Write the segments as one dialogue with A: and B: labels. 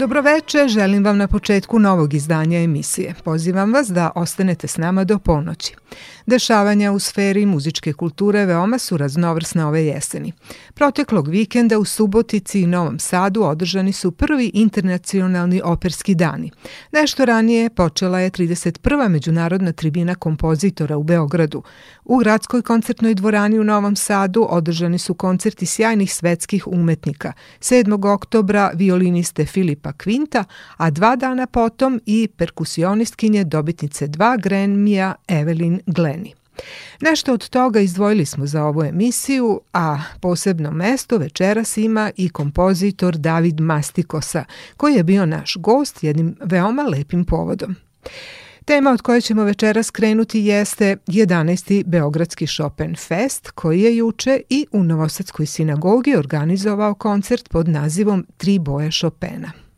A: Dobroveče, želim vam na početku novog izdanja emisije. Pozivam vas da ostanete s nama do ponoći. Dešavanja u sferi muzičke kulture veoma su raznovrsna ove jeseni. Proteklog vikenda u Subotici i Novom Sadu održani su prvi internacionalni operski dani. Nešto ranije počela je 31. međunarodna tribina kompozitora u Beogradu. U gradskoj koncertnoj dvorani u Novom Sadu održani su koncerti sjajnih svetskih umetnika. 7. oktobra violiniste Filipa Kvinta, a dva dana potom i perkusionistkinje dobitnice dva Grammy-a Evelyn Glennie. Nešto od toga izdvojili smo za ovu emisiju, a posebno mesto večeras ima i kompozitor David Mastikosa, koji je bio naš gost jednim veoma lepim povodom. Tema od koje ćemo večera skrenuti jeste 11. Beogradski Chopin Fest, koji je juče i u Novosadskoj sinagogi organizovao koncert pod nazivom Tri boje Chopina.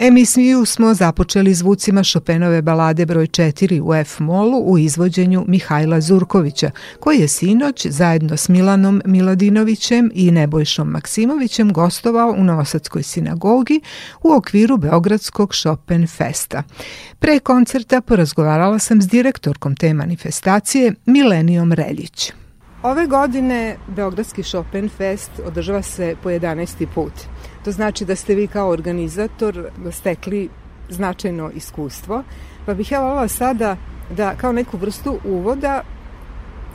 A: Emisiju smo započeli zvucima Chopinove balade broj 4 u F-molu u izvođenju Mihajla Zurkovića, koji je sinoć zajedno s Milanom Miladinovićem i Nebojšom Maksimovićem gostovao u Novosadskoj sinagogi u okviru Beogradskog Chopin festa. Pre koncerta porazgovarala sam s direktorkom te manifestacije Milenijom Reljić. Ove godine Beogradski Chopin Fest održava se po 11. put. To znači da ste vi kao organizator stekli značajno iskustvo, pa bih ja volila sada da kao neku vrstu uvoda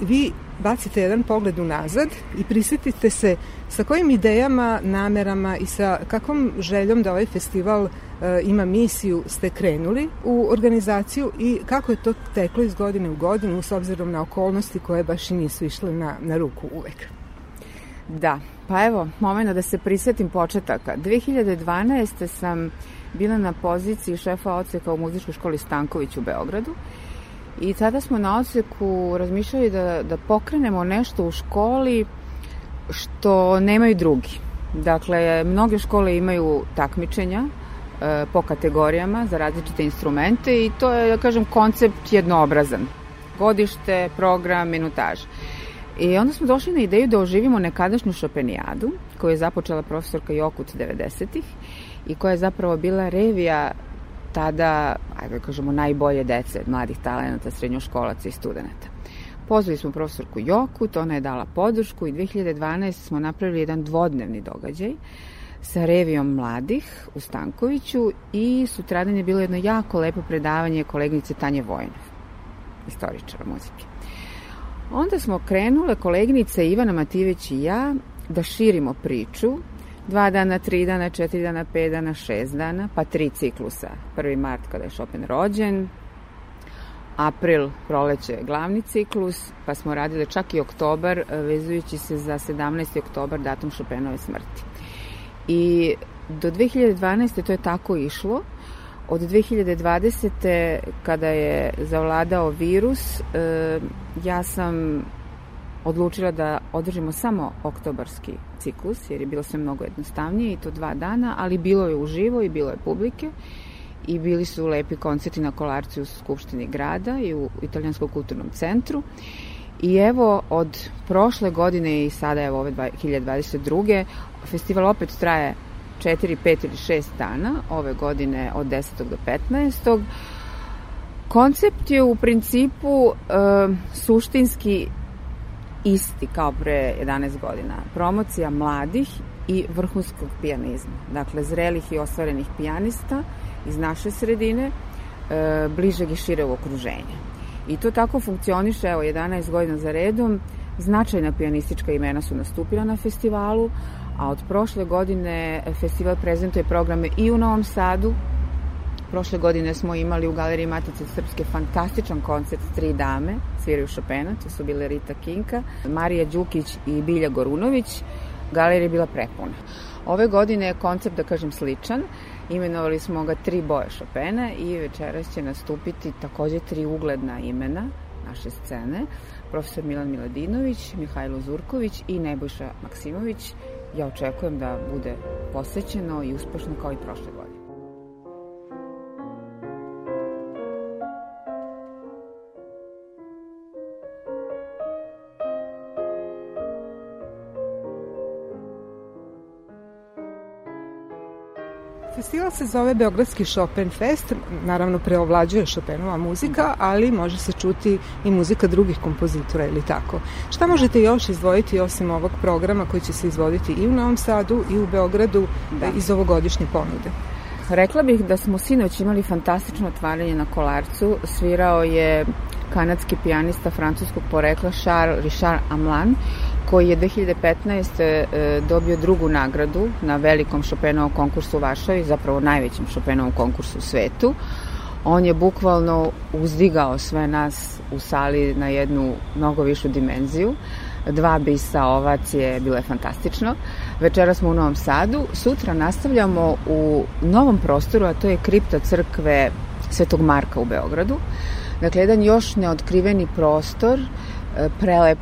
A: vi bacite jedan pogled unazad i prisetite se sa kojim idejama, namerama i sa kakvom željom da ovaj festival ima misiju ste krenuli u organizaciju i kako je to teklo iz godine u godinu s obzirom na okolnosti koje baš i nisu išle na, na ruku uvek.
B: Da, pa evo, momena da se prisetim početaka. 2012. sam bila na poziciji šefa oceka u muzičkoj školi Stanković u Beogradu i tada smo na oceku razmišljali da, da pokrenemo nešto u školi što nemaju drugi. Dakle, mnoge škole imaju takmičenja e, po kategorijama za različite instrumente i to je, da kažem, koncept jednoobrazan. Godište, program, minutaž. I onda smo došli na ideju da oživimo nekadašnju šopenijadu, koju je započela profesorka Jokut 90-ih i koja je zapravo bila revija tada, ajde da kažemo, najbolje dece, mladih talenata, srednjoškolaca i studenta. Pozvali smo profesorku Jokut, ona je dala podršku i 2012. smo napravili jedan dvodnevni događaj sa revijom mladih u Stankoviću i sutradan je bilo jedno jako lepo predavanje koleginice Tanje Vojnov, istoričara muzike. Onda smo krenule koleginice Ivana Mativić i ja da širimo priču dva dana, tri dana, četiri dana, pet dana, šest dana, pa tri ciklusa. 1. mart kada je Chopin rođen, april, proleće, glavni ciklus, pa smo radili čak i oktobar, vezujući se za 17. oktobar, datum Chopinove smrti. I do 2012. to je tako išlo. Od 2020. kada je zavladao virus, e, ja sam odlučila da održimo samo oktobarski ciklus, jer je bilo sve mnogo jednostavnije i to dva dana, ali bilo je uživo i bilo je publike i bili su lepi koncerti na Kolarci u Skupštini grada i u Italijanskom kulturnom centru. I evo, od prošle godine i sada evo ove 2022. festival opet traje 4, 5 ili 6 dana, ove godine od 10. do 15. Koncept je u principu e, suštinski isti kao pre 11 godina. Promocija mladih i vrhunskog pijanizma. Dakle, zrelih i ostvarenih pijanista iz naše sredine, e, bližeg i šireg okruženja. I to tako funkcioniše, evo, 11 godina za redom. Značajna pijanistička imena su nastupila na festivalu, a od prošle godine festival prezentuje programe i u Novom Sadu, Prošle godine smo imali u Galeriji Matice Srpske fantastičan koncert Tri dame, sviraju Chopina, to su bile Rita Kinka, Marija Đukić i Bilja Gorunović. Galerija je bila prepuna. Ove godine je koncept, da kažem, sličan. Imenovali smo ga tri boje Chopina i večeras će nastupiti takođe tri ugledna imena naše scene. Profesor Milan Miladinović, Mihajlo Zurković i Nebojša Maksimović. Ja očekujem da bude posećeno i uspešno kao i prošle godine.
A: Festival se zove Beogradski Chopin Fest, naravno preovlađuje Chopinova muzika, ali može se čuti i muzika drugih kompozitora ili tako. Šta možete još izdvojiti osim ovog programa koji će se izvoditi i u Novom Sadu i u Beogradu da. iz ovogodišnje ponude?
B: Rekla bih da smo sinoć imali fantastično otvaranje na Kolarcu. Svirao je kanadski pijanista francuskog porekla Charles Richard Amlan koji je 2015. E, dobio drugu nagradu na velikom Chopinovom konkursu u Varšavi, zapravo najvećem Chopinovom konkursu u svetu. On je bukvalno uzdigao sve nas u sali na jednu mnogo višu dimenziju. Dva bisa ovacije, bilo je fantastično. Večera smo u Novom Sadu. Sutra nastavljamo u novom prostoru, a to je kripta crkve Svetog Marka u Beogradu. Dakle, jedan još neotkriveni prostor, e, prelep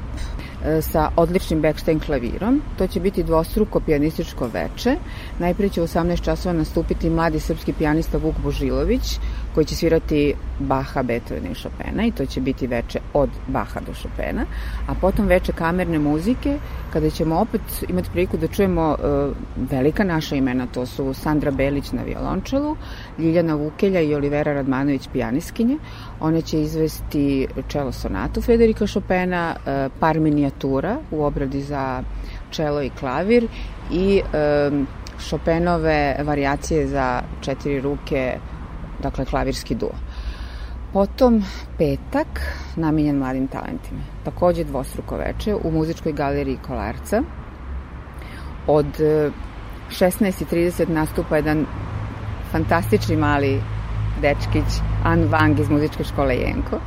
B: sa odličnim Beckstein klavirom. To će biti dvostruko pijanističko veče. Najprije će u 18 časova nastupiti mladi srpski pijanista Vuk Božilović, koji će svirati Baha, Beethovena i Chopina i to će biti veče od Baha do Chopina, a potom veče kamerne muzike, kada ćemo opet imati priliku da čujemo uh, velika naša imena, to su Sandra Belić na violončelu, Ljiljana Vukelja i Olivera Radmanović pijaniskinje. One će izvesti čelo sonatu Federika Chopina, uh, par minijatura u obradi za čelo i klavir i um, Chopinove variacije za četiri ruke dakle klavirski duo. Potom petak, namenjen mladim talentima. Takođe dvostruko veče u muzičkoj galeriji Kolarca. Od 16.30 e, nastupa jedan fantastični mali dečkić An Wang iz muzičke škole Jenko.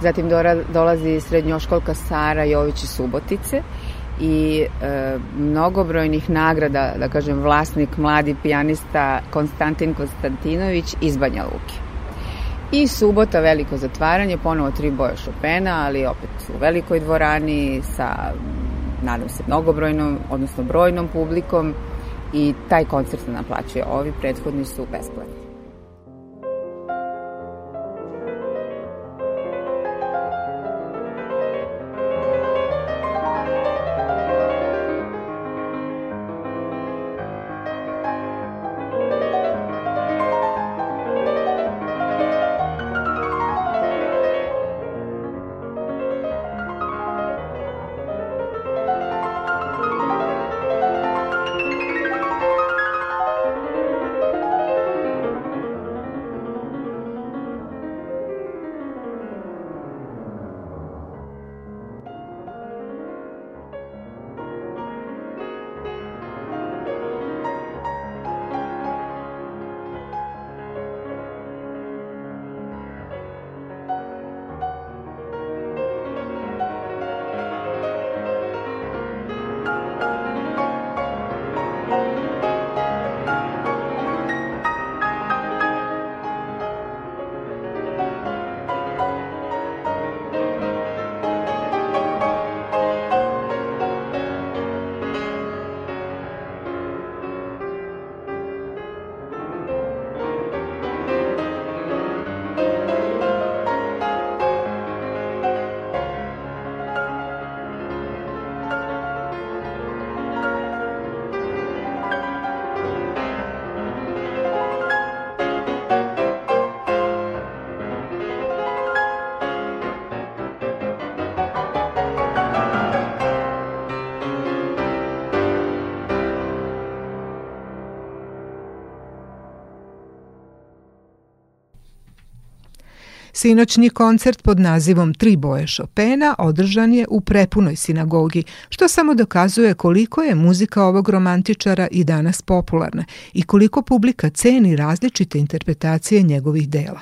B: Zatim dolazi srednjoškolka Sara Jović iz Subotice i e, mnogobrojnih nagrada, da kažem, vlasnik, mladi pijanista Konstantin Konstantinović iz Banja Luke. I subota veliko zatvaranje, ponovo tri boje Chopina, ali opet u velikoj dvorani sa, nadam se, mnogobrojnom, odnosno brojnom publikom i taj koncert se naplaćuje. Ovi prethodni su besplatni.
A: Sinoćni koncert pod nazivom Tri boje Chopina održan je u prepunoj sinagogi, što samo dokazuje koliko je muzika ovog romantičara i danas popularna i koliko publika ceni različite interpretacije njegovih dela.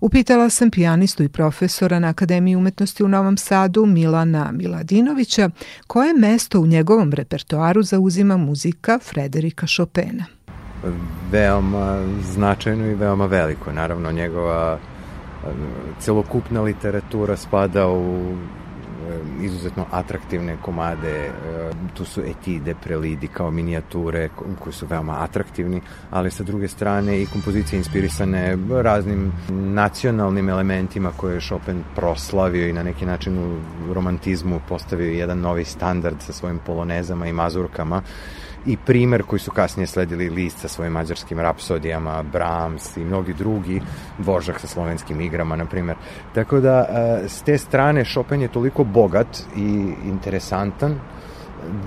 A: Upitala sam pijanistu i profesora na Akademiji umetnosti u Novom Sadu Milana Miladinovića koje mesto u njegovom repertoaru zauzima muzika Frederika Chopina.
C: Veoma značajno i veoma veliko. Naravno, njegova celokupna literatura spada u izuzetno atraktivne komade, tu su etide, prelidi kao minijature koji su veoma atraktivni, ali sa druge strane i kompozicije inspirisane raznim nacionalnim elementima koje je Chopin proslavio i na neki način u romantizmu postavio jedan novi standard sa svojim polonezama i mazurkama i primer koji su kasnije sledili list sa svojim mađarskim rapsodijama, Brahms i mnogi drugi, Vožak sa slovenskim igrama, na primer. Tako da, e, s te strane, Chopin je toliko bogat i interesantan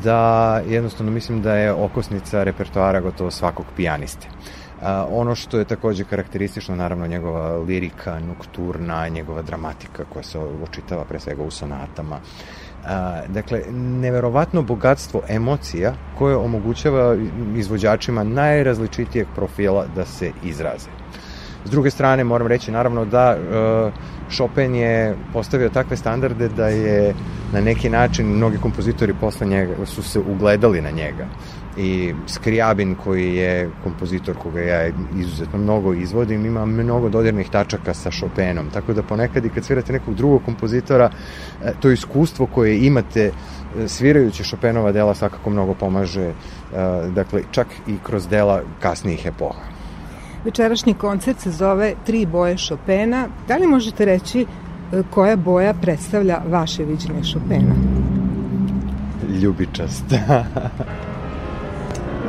C: da jednostavno mislim da je okosnica repertoara gotovo svakog pijaniste. Uh, ono što je takođe karakteristično, naravno, njegova lirika, nokturna, njegova dramatika koja se očitava pre svega u sonatama. Dakle, neverovatno bogatstvo emocija koje omogućava izvođačima najrazličitijeg profila da se izraze. S druge strane, moram reći naravno da uh, Chopin je postavio takve standarde da je na neki način mnogi kompozitori posle njega su se ugledali na njega. I Skriabin koji je kompozitor koga ja izuzetno mnogo izvodim ima mnogo dodirnih tačaka sa Chopinom tako da ponekad i kad svirate nekog drugog kompozitora e, to iskustvo koje imate e, svirajući Chopinova dela svakako mnogo pomaže e, dakle čak i kroz dela kasnijih epoha
A: Večerašnji koncert se zove Tri boje Chopina. Da li možete reći koja boja predstavlja vaše viđenje Chopina?
C: Ljubičast.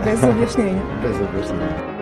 A: Bez objašnjenja.
C: Bez objašnjenja.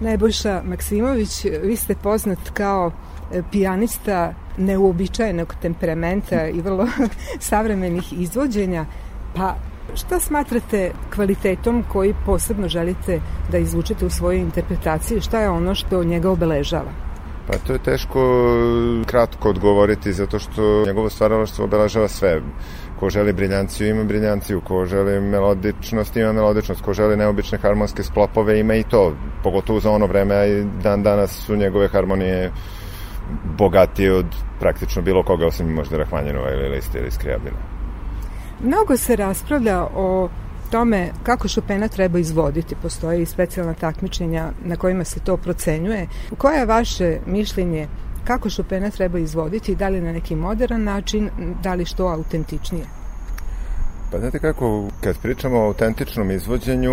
A: Nebojša Maksimović, vi ste poznat kao e, pijanista neuobičajenog temperamenta i vrlo savremenih izvođenja, pa Šta smatrate kvalitetom koji posebno želite da izvučete u svojoj interpretaciji? Šta je ono što njega obeležava?
D: Pa to je teško kratko odgovoriti zato što njegovo stvaralaštvo obeležava sve. Ko želi briljanciju ima briljanciju, ko želi melodičnost ima melodičnost, ko želi neobične harmonske sklopove ima i to, pogotovo za ono vreme, a i dan danas su njegove harmonije bogatije od praktično bilo koga osim možda Rahmanjinova ili Liste ili Skrijabina.
A: Mnogo se raspravlja o tome kako Chopina treba izvoditi. Postoje i specijalna takmičenja na kojima se to procenjuje. Koje je vaše mišljenje kako Chopina treba izvoditi, da li na neki modern način, da li što autentičnije?
D: Pa znate kako, kad pričamo o autentičnom izvođenju,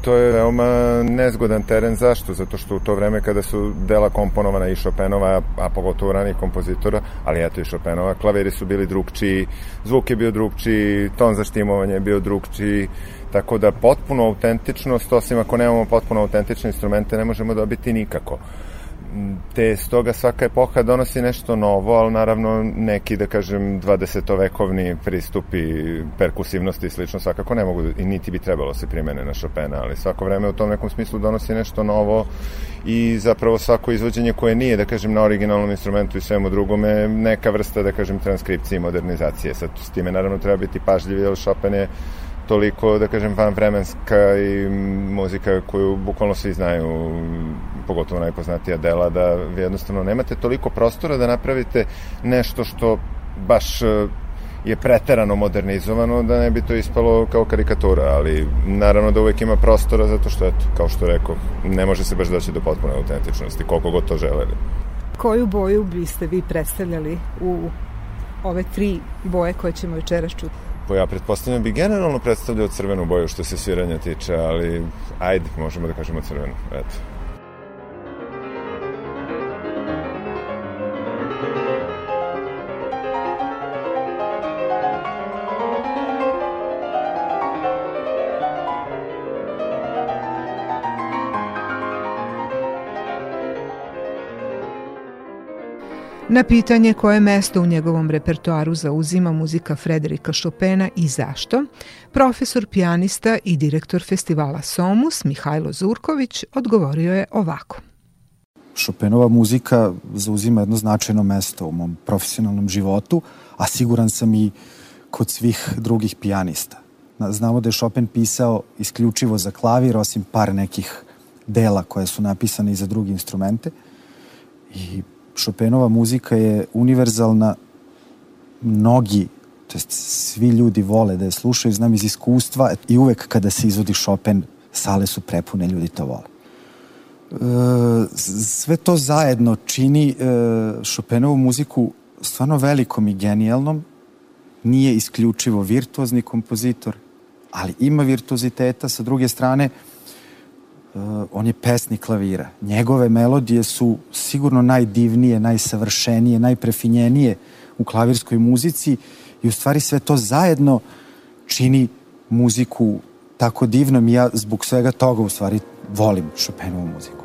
D: to je veoma nezgodan teren. Zašto? Zato što u to vreme kada su dela komponovana i Chopinova, a pogotovo ranih kompozitora, ali eto i Chopinova, klaviri su bili drugčiji, zvuk je bio drugčiji, ton za štimovanje je bio drugčiji, tako da potpuno autentičnost, osim ako nemamo potpuno autentične instrumente, ne možemo dobiti nikako te stoga svaka epoha donosi nešto novo, ali naravno neki, da kažem, 20-vekovni pristupi perkusivnosti i slično svakako ne mogu i niti bi trebalo se primene na Chopina, ali svako vreme u tom nekom smislu donosi nešto novo i zapravo svako izvođenje koje nije, da kažem, na originalnom instrumentu i svemu drugome, neka vrsta, da kažem, transkripcije i modernizacije. Sad, s time naravno treba biti pažljiv, jer Chopin je toliko, da kažem, van vremenska i muzika koju bukvalno svi znaju, pogotovo najpoznatija dela, da vi jednostavno nemate toliko prostora da napravite nešto što baš e, je preterano modernizovano da ne bi to ispalo kao karikatura, ali naravno da uvek ima prostora zato što, eto, kao što rekao, ne može se baš doći do potpune autentičnosti, koliko god to želeli.
A: Koju boju biste vi predstavljali u ove tri boje koje ćemo večeras čuti?
D: Ja pretpostavljam bi generalno predstavljao crvenu boju što se sviranja tiče, ali ajde, možemo da kažemo crvenu, eto.
A: Na pitanje koje mesto u njegovom repertoaru zauzima muzika Frederika Chopina i zašto, profesor pijanista i direktor festivala Somus Mihajlo Zurković odgovorio je ovako.
E: Chopinova muzika zauzima jedno značajno mesto u mom profesionalnom životu, a siguran sam i kod svih drugih pijanista. Znamo da je Chopin pisao isključivo za klavir, osim par nekih dela koje su napisane i za druge instrumente. I Chopinova muzika je univerzalna, mnogi, to jest svi ljudi vole da je slušaju, znam iz iskustva i uvek kada se izvodi Chopin, sale su prepune, ljudi to vole. E, sve to zajedno čini e, Chopinovu muziku stvarno velikom i genijalnom. Nije isključivo virtuozni kompozitor, ali ima virtuoziteta. Sa druge strane, uh, on je pesnik klavira. Njegove melodije su sigurno najdivnije, najsavršenije, najprefinjenije u klavirskoj muzici i u stvari sve to zajedno čini muziku tako divnom i ja zbog svega toga u stvari volim Chopinovu muziku.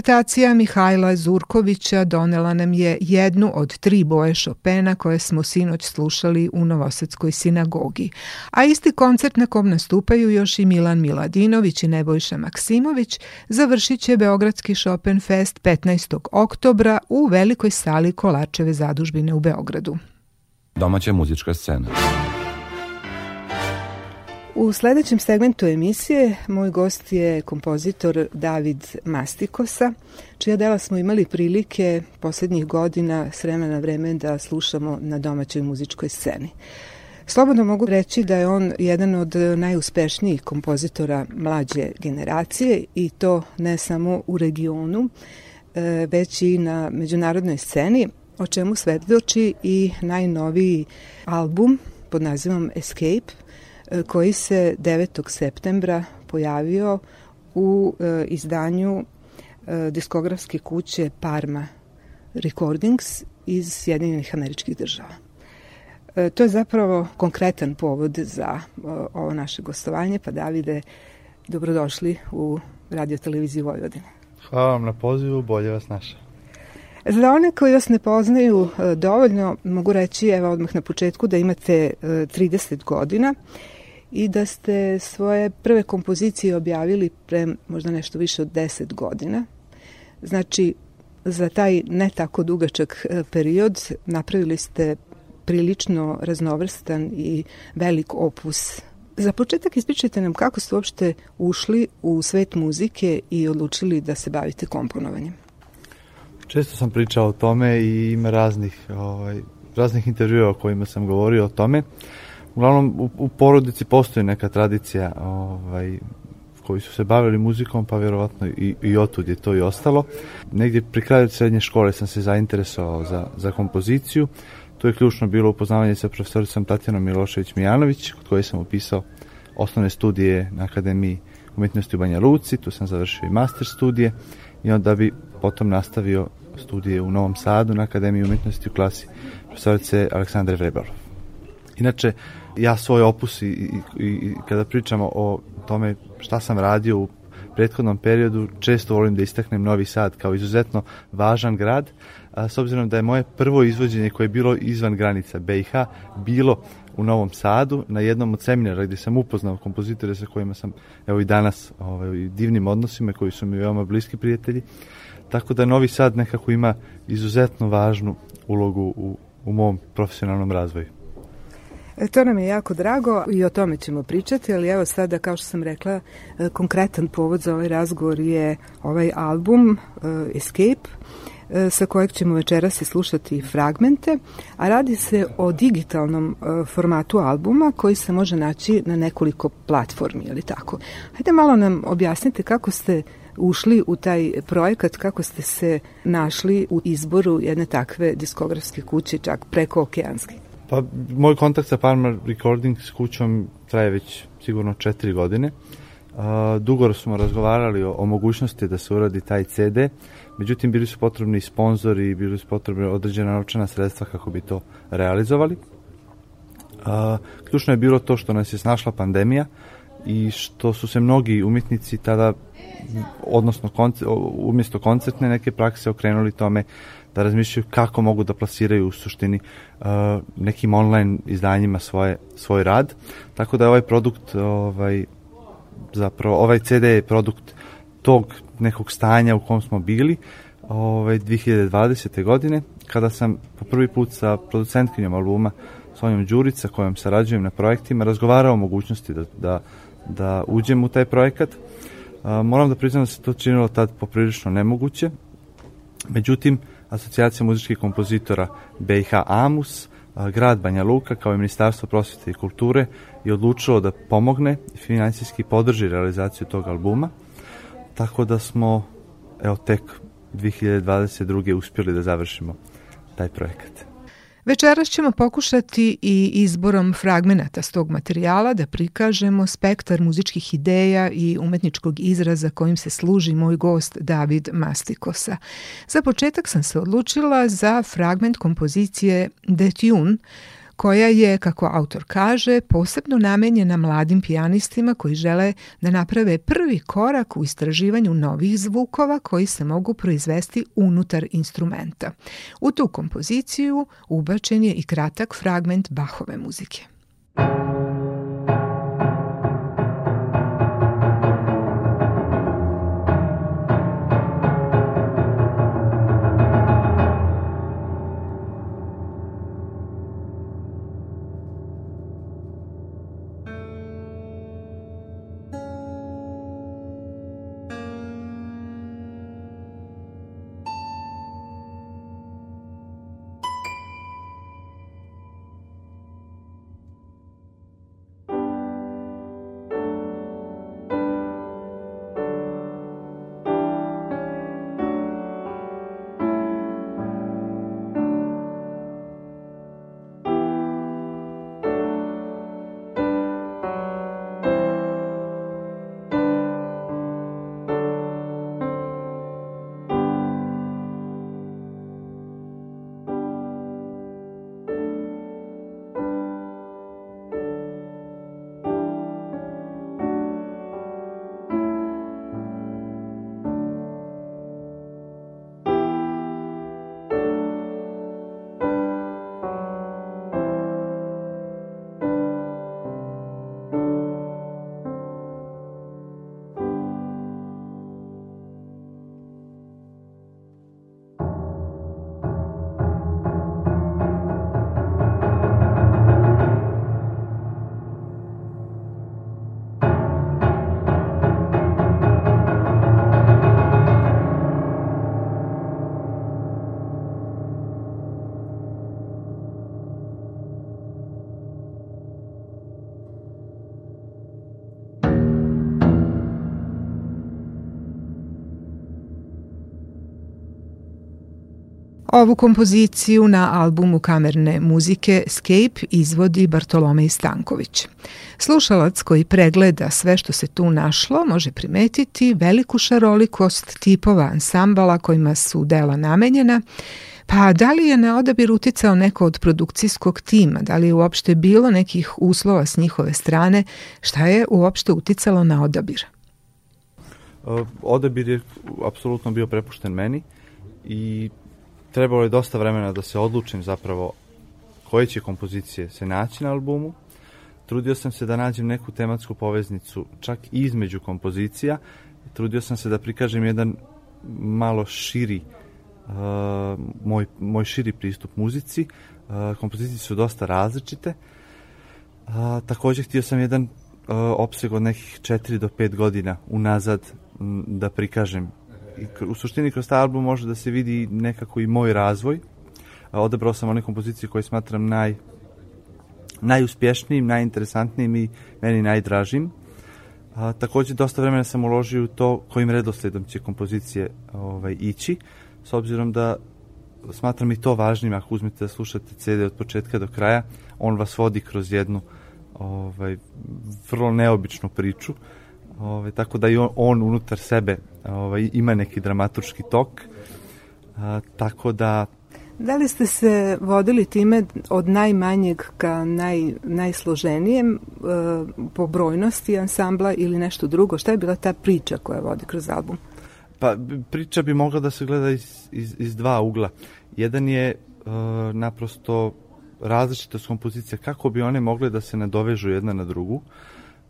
A: Interpretacija Mihajla Zurkovića donela nam je jednu od tri boje Šopena koje smo sinoć slušali u Novosadskoj sinagogi, a isti koncert na kom nastupaju još i Milan Miladinović i Nebojša Maksimović završit će Beogradski Chopin Fest 15. oktobra u velikoj sali Kolačeve zadužbine u Beogradu.
F: Domaća muzička scena.
A: U sledećem segmentu emisije moj gost je kompozitor David Mastikosa, čija dela smo imali prilike poslednjih godina s vremena vreme da slušamo na domaćoj muzičkoj sceni. Slobodno mogu reći da je on jedan od najuspešnijih kompozitora mlađe generacije i to ne samo u regionu, e, već i na međunarodnoj sceni, o čemu svedoči i najnoviji album pod nazivom Escape – koji se 9. septembra pojavio u e, izdanju e, diskografske kuće Parma Recordings iz Sjedinjenih američkih država. E, to je zapravo konkretan povod za ovo naše gostovanje, pa Davide, dobrodošli u radio televiziju Vojvodine.
G: Hvala vam na pozivu, bolje vas naša.
A: Za one koji vas ne poznaju dovoljno, mogu reći evo odmah na početku da imate 30 godina i da ste svoje prve kompozicije objavili pre možda nešto više od 10 godina. Znači, za taj ne tako dugačak e, period napravili ste prilično raznovrstan i velik opus. Za početak ispričajte nam kako ste uopšte ušli u svet muzike i odlučili da se bavite komponovanjem.
G: Često sam pričao o tome i ima raznih, ovaj, raznih intervjua o kojima sam govorio o tome. Uh, uglavnom u, u porodici postoji neka tradicija ovaj, koji su se bavili muzikom, pa vjerovatno i, i otud je to i ostalo. Negdje pri kraju srednje škole sam se zainteresovao za, za kompoziciju. To je ključno bilo upoznavanje sa profesoricom Tatjanom Milošević-Mijanović, kod koje sam upisao osnovne studije na Akademiji umjetnosti u Banja Luci, tu sam završio i master studije i onda bi potom nastavio studije u Novom Sadu na Akademiji umjetnosti u klasi profesorice Aleksandre Vrebalov. Inače, ja svoj opus i, i, i kada pričamo o tome šta sam radio u prethodnom periodu, često volim da istaknem Novi Sad kao izuzetno važan grad, a, s obzirom da je moje prvo izvođenje koje je bilo izvan granica BiH bilo u Novom Sadu na jednom od seminara gde sam upoznao kompozitore sa kojima sam evo i danas ovaj, divnim odnosima koji su mi veoma bliski prijatelji. Tako da Novi Sad nekako ima izuzetno važnu ulogu u, u mom profesionalnom razvoju.
A: E, to nam je jako drago i o tome ćemo pričati, ali evo sada, kao što sam rekla, e, konkretan povod za ovaj razgovor je ovaj album e, Escape, sa kojeg ćemo večeras i slušati fragmente, a radi se o digitalnom formatu albuma koji se može naći na nekoliko platformi, ili tako. Hajde malo nam objasnite kako ste ušli u taj projekat, kako ste se našli u izboru jedne takve diskografske kuće, čak preko okeanske.
G: Pa, moj kontakt sa Parma Recording s kućom traje već sigurno četiri godine. Uh, dugo smo razgovarali o, o mogućnosti da se uradi taj CD, međutim bili su potrebni sponzori i bili su potrebni određena novčana sredstva kako bi to realizovali. Uh, ključno je bilo to što nas je snašla pandemija i što su se mnogi umjetnici tada, odnosno konce, umjesto koncertne neke prakse okrenuli tome da razmišljaju kako mogu da plasiraju u suštini uh, nekim online izdanjima svoje, svoj rad. Tako da ovaj produkt, ovaj, zapravo ovaj CD je produkt tog nekog stanja u kom smo bili ovaj, 2020. godine, kada sam po prvi put sa producentkinjom albuma Sonjom Đurica, kojom sarađujem na projektima, razgovarao o mogućnosti da, da, da uđem u taj projekat. Uh, moram da priznam da se to činilo tad poprilično nemoguće, međutim, Asocijacija muzičkih kompozitora BiH AMUS, grad Banja Luka kao i Ministarstvo prosvete i kulture je odlučilo da pomogne i financijski podrži realizaciju tog albuma, tako da smo evo tek 2022. uspjeli da završimo taj projekat.
A: Večeras ćemo pokušati i izborom fragmenata s tog materijala da prikažemo spektar muzičkih ideja i umetničkog izraza kojim se služi moj gost David Mastikosa. Za početak sam se odlučila za fragment kompozicije The Tune, koja je, kako autor kaže, posebno namenjena mladim pijanistima koji žele da naprave prvi korak u istraživanju novih zvukova koji se mogu proizvesti unutar instrumenta. U tu kompoziciju ubačen je i kratak fragment Bachove muzike. Ovu kompoziciju na albumu kamerne muzike Scape izvodi Bartolomej Stanković. Slušalac koji pregleda sve što se tu našlo može primetiti veliku šarolikost tipova ansambala kojima su dela namenjena, Pa da li je na odabir uticao neko od produkcijskog tima? Da li je uopšte bilo nekih uslova s njihove strane? Šta je uopšte uticalo na odabir?
G: Odabir je apsolutno bio prepušten meni i trebalo je dosta vremena da se odlučim zapravo koje će kompozicije se naći na albumu. Trudio sam se da nađem neku tematsku poveznicu čak između kompozicija. Trudio sam se da prikažem jedan malo širi uh, moj, moj širi pristup muzici. Uh, kompozicije su dosta različite. Uh, takođe htio sam jedan uh, opseg od nekih 4 do 5 godina unazad m, da prikažem i u suštini kroz taj album može da se vidi nekako i moj razvoj. Odabrao sam one kompozicije koje smatram naj, najuspješnijim, najinteresantnijim i meni najdražim. A, takođe, dosta vremena sam uložio u to kojim redosledom će kompozicije ovaj, ići, s obzirom da smatram i to važnim ako uzmete da slušate CD od početka do kraja, on vas vodi kroz jednu ovaj, vrlo neobičnu priču, ovaj, tako da i on, on unutar sebe ovaj, ima neki dramaturški tok, a, tako da
A: Da li ste se vodili time od najmanjeg ka naj, najsloženijem e, po brojnosti ansambla ili nešto drugo? Šta je bila ta priča koja vodi kroz album?
G: Pa priča bi mogla da se gleda iz, iz, iz dva ugla. Jedan je e, naprosto različitost kompozicija, kako bi one mogle da se nadovežu jedna na drugu.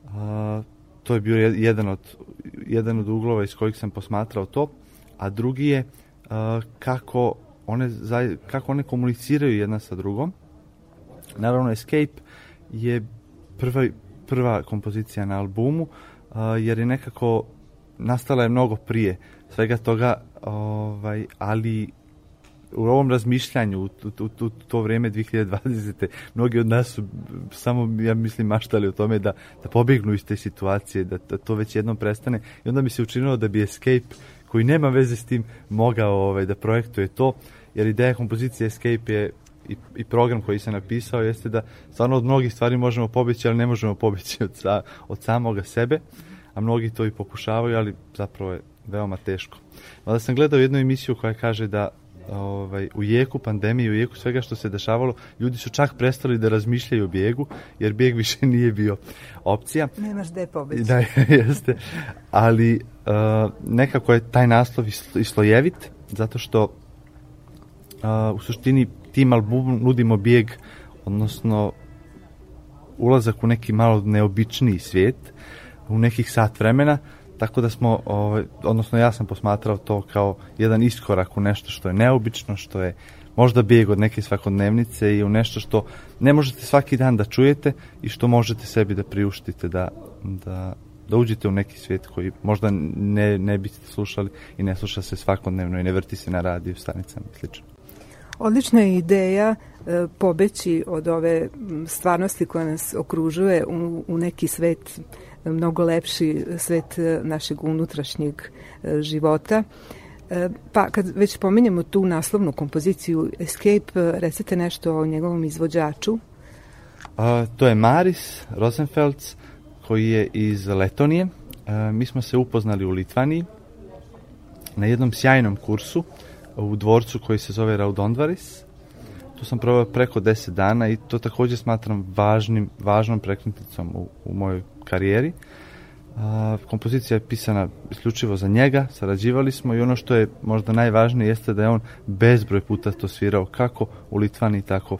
G: E, to je bio jedan od, jedan od uglova iz kojih sam posmatrao to, a drugi je uh, kako, one, kako one komuniciraju jedna sa drugom. Naravno, Escape je prva, prva kompozicija na albumu, uh, jer je nekako nastala je mnogo prije svega toga, ovaj, ali u ovom razmišljanju, u, u, u, u to vreme 2020. mnogi od nas su samo, ja mislim, maštali o tome da, da pobegnu iz te situacije, da, da to već jednom prestane i onda mi se učinilo da bi Escape, koji nema veze s tim, mogao ovaj, da projektuje to, jer ideja kompozicije Escape je i, i program koji sam napisao jeste da stvarno od mnogih stvari možemo pobeći, ali ne možemo pobeći od, sa, od samoga sebe, a mnogi to i pokušavaju, ali zapravo je veoma teško. Onda sam gledao jednu emisiju koja kaže da ovaj, u jeku pandemije, u jeku svega što se dešavalo, ljudi su čak prestali da razmišljaju o bijegu, jer bijeg više nije bio opcija.
A: Nemaš gde pobeći.
G: Da, jeste. Ali uh, nekako je taj naslov islojevit, zato što uh, u suštini tim albumom nudimo bijeg, odnosno ulazak u neki malo neobičniji svijet, u nekih sat vremena, tako da smo, ovaj, odnosno ja sam posmatrao to kao jedan iskorak u nešto što je neobično, što je možda bijeg od neke svakodnevnice i u nešto što ne možete svaki dan da čujete i što možete sebi da priuštite da, da, da uđete u neki svijet koji možda ne, ne biste slušali i ne sluša se svakodnevno i ne vrti se na radiju, stanicama i slično.
A: Odlična je ideja e, pobeći od ove stvarnosti koja nas okružuje u, u neki svet mnogo lepši svet e, našeg unutrašnjeg e, života. E, pa kad već pominjemo tu naslovnu kompoziciju Escape, recite nešto o njegovom izvođaču.
G: A, to je Maris Rosenfelds koji je iz Letonije. A, mi smo se upoznali u Litvaniji na jednom sjajnom kursu u dvorcu koji se zove Raudondvaris. Tu sam provao preko 10 dana i to takođe smatram važnim, važnom prekretnicom u, u mojoj karijeri. A, kompozicija je pisana isključivo za njega, sarađivali smo i ono što je možda najvažnije jeste da je on bezbroj puta to svirao kako u Litvani, tako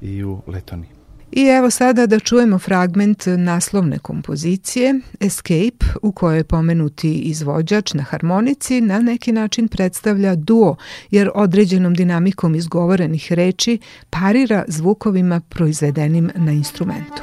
G: i u Letoniji.
A: I evo sada da čujemo fragment naslovne kompozicije Escape u kojoj pomenuti izvođač na harmonici na neki način predstavlja duo jer određenom dinamikom izgovorenih reči parira zvukovima proizvedenim na instrumentu.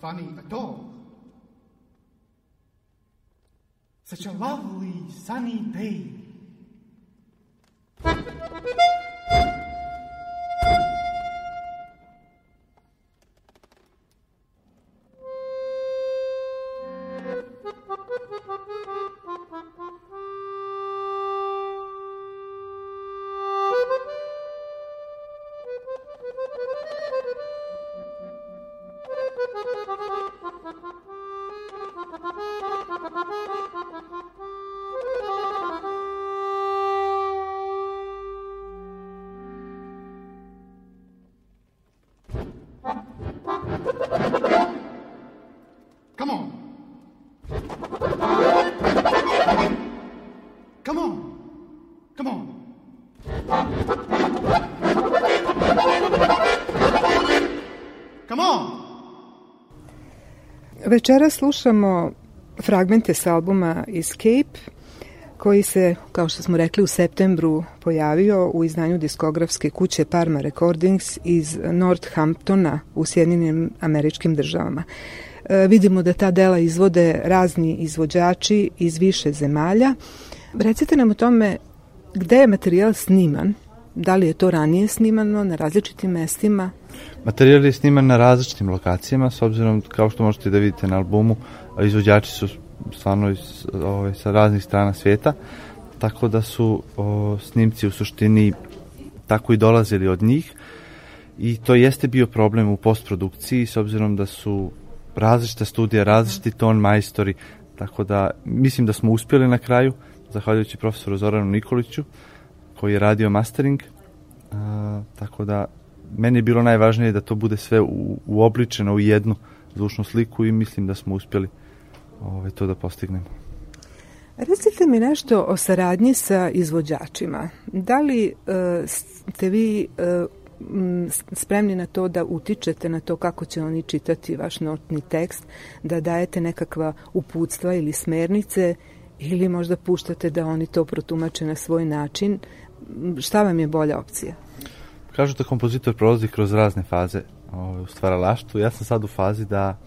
H: funny at all. Such a lovely sunny day. Večera slušamo fragmente s albuma Escape, koji se, kao što smo rekli, u septembru pojavio u izdanju diskografske kuće Parma Recordings iz Northamptona u Sjedinjenim američkim državama. E, vidimo da ta dela izvode razni izvođači iz više zemalja. Recite nam o tome gde je materijal sniman, da li je to ranije snimano na različitim mestima,
G: Materijal je sniman na različitim lokacijama, s obzirom, kao što možete da vidite na albumu, izvođači su stvarno iz, ove, ovaj, sa raznih strana svijeta, tako da su o, snimci u suštini tako i dolazili od njih. I to jeste bio problem u postprodukciji s obzirom da su različita studija, različiti ton majstori, tako da mislim da smo uspjeli na kraju, zahvaljujući profesoru Zoranu Nikoliću, koji je radio mastering, a, tako da meni je bilo najvažnije da to bude sve u, uobličeno u jednu zvučnu sliku i mislim da smo uspjeli ovaj, to da postignemo.
H: Recite mi nešto o saradnji sa izvođačima. Da li uh, ste vi uh, spremni na to da utičete na to kako će oni čitati vaš notni tekst, da dajete nekakva uputstva ili smernice ili možda puštate da oni to protumače na svoj način. Šta vam je bolja opcija?
G: Kažu da kompozitor prolazi kroz razne faze ovaj, u stvaralaštvu. Ja sam sad u fazi da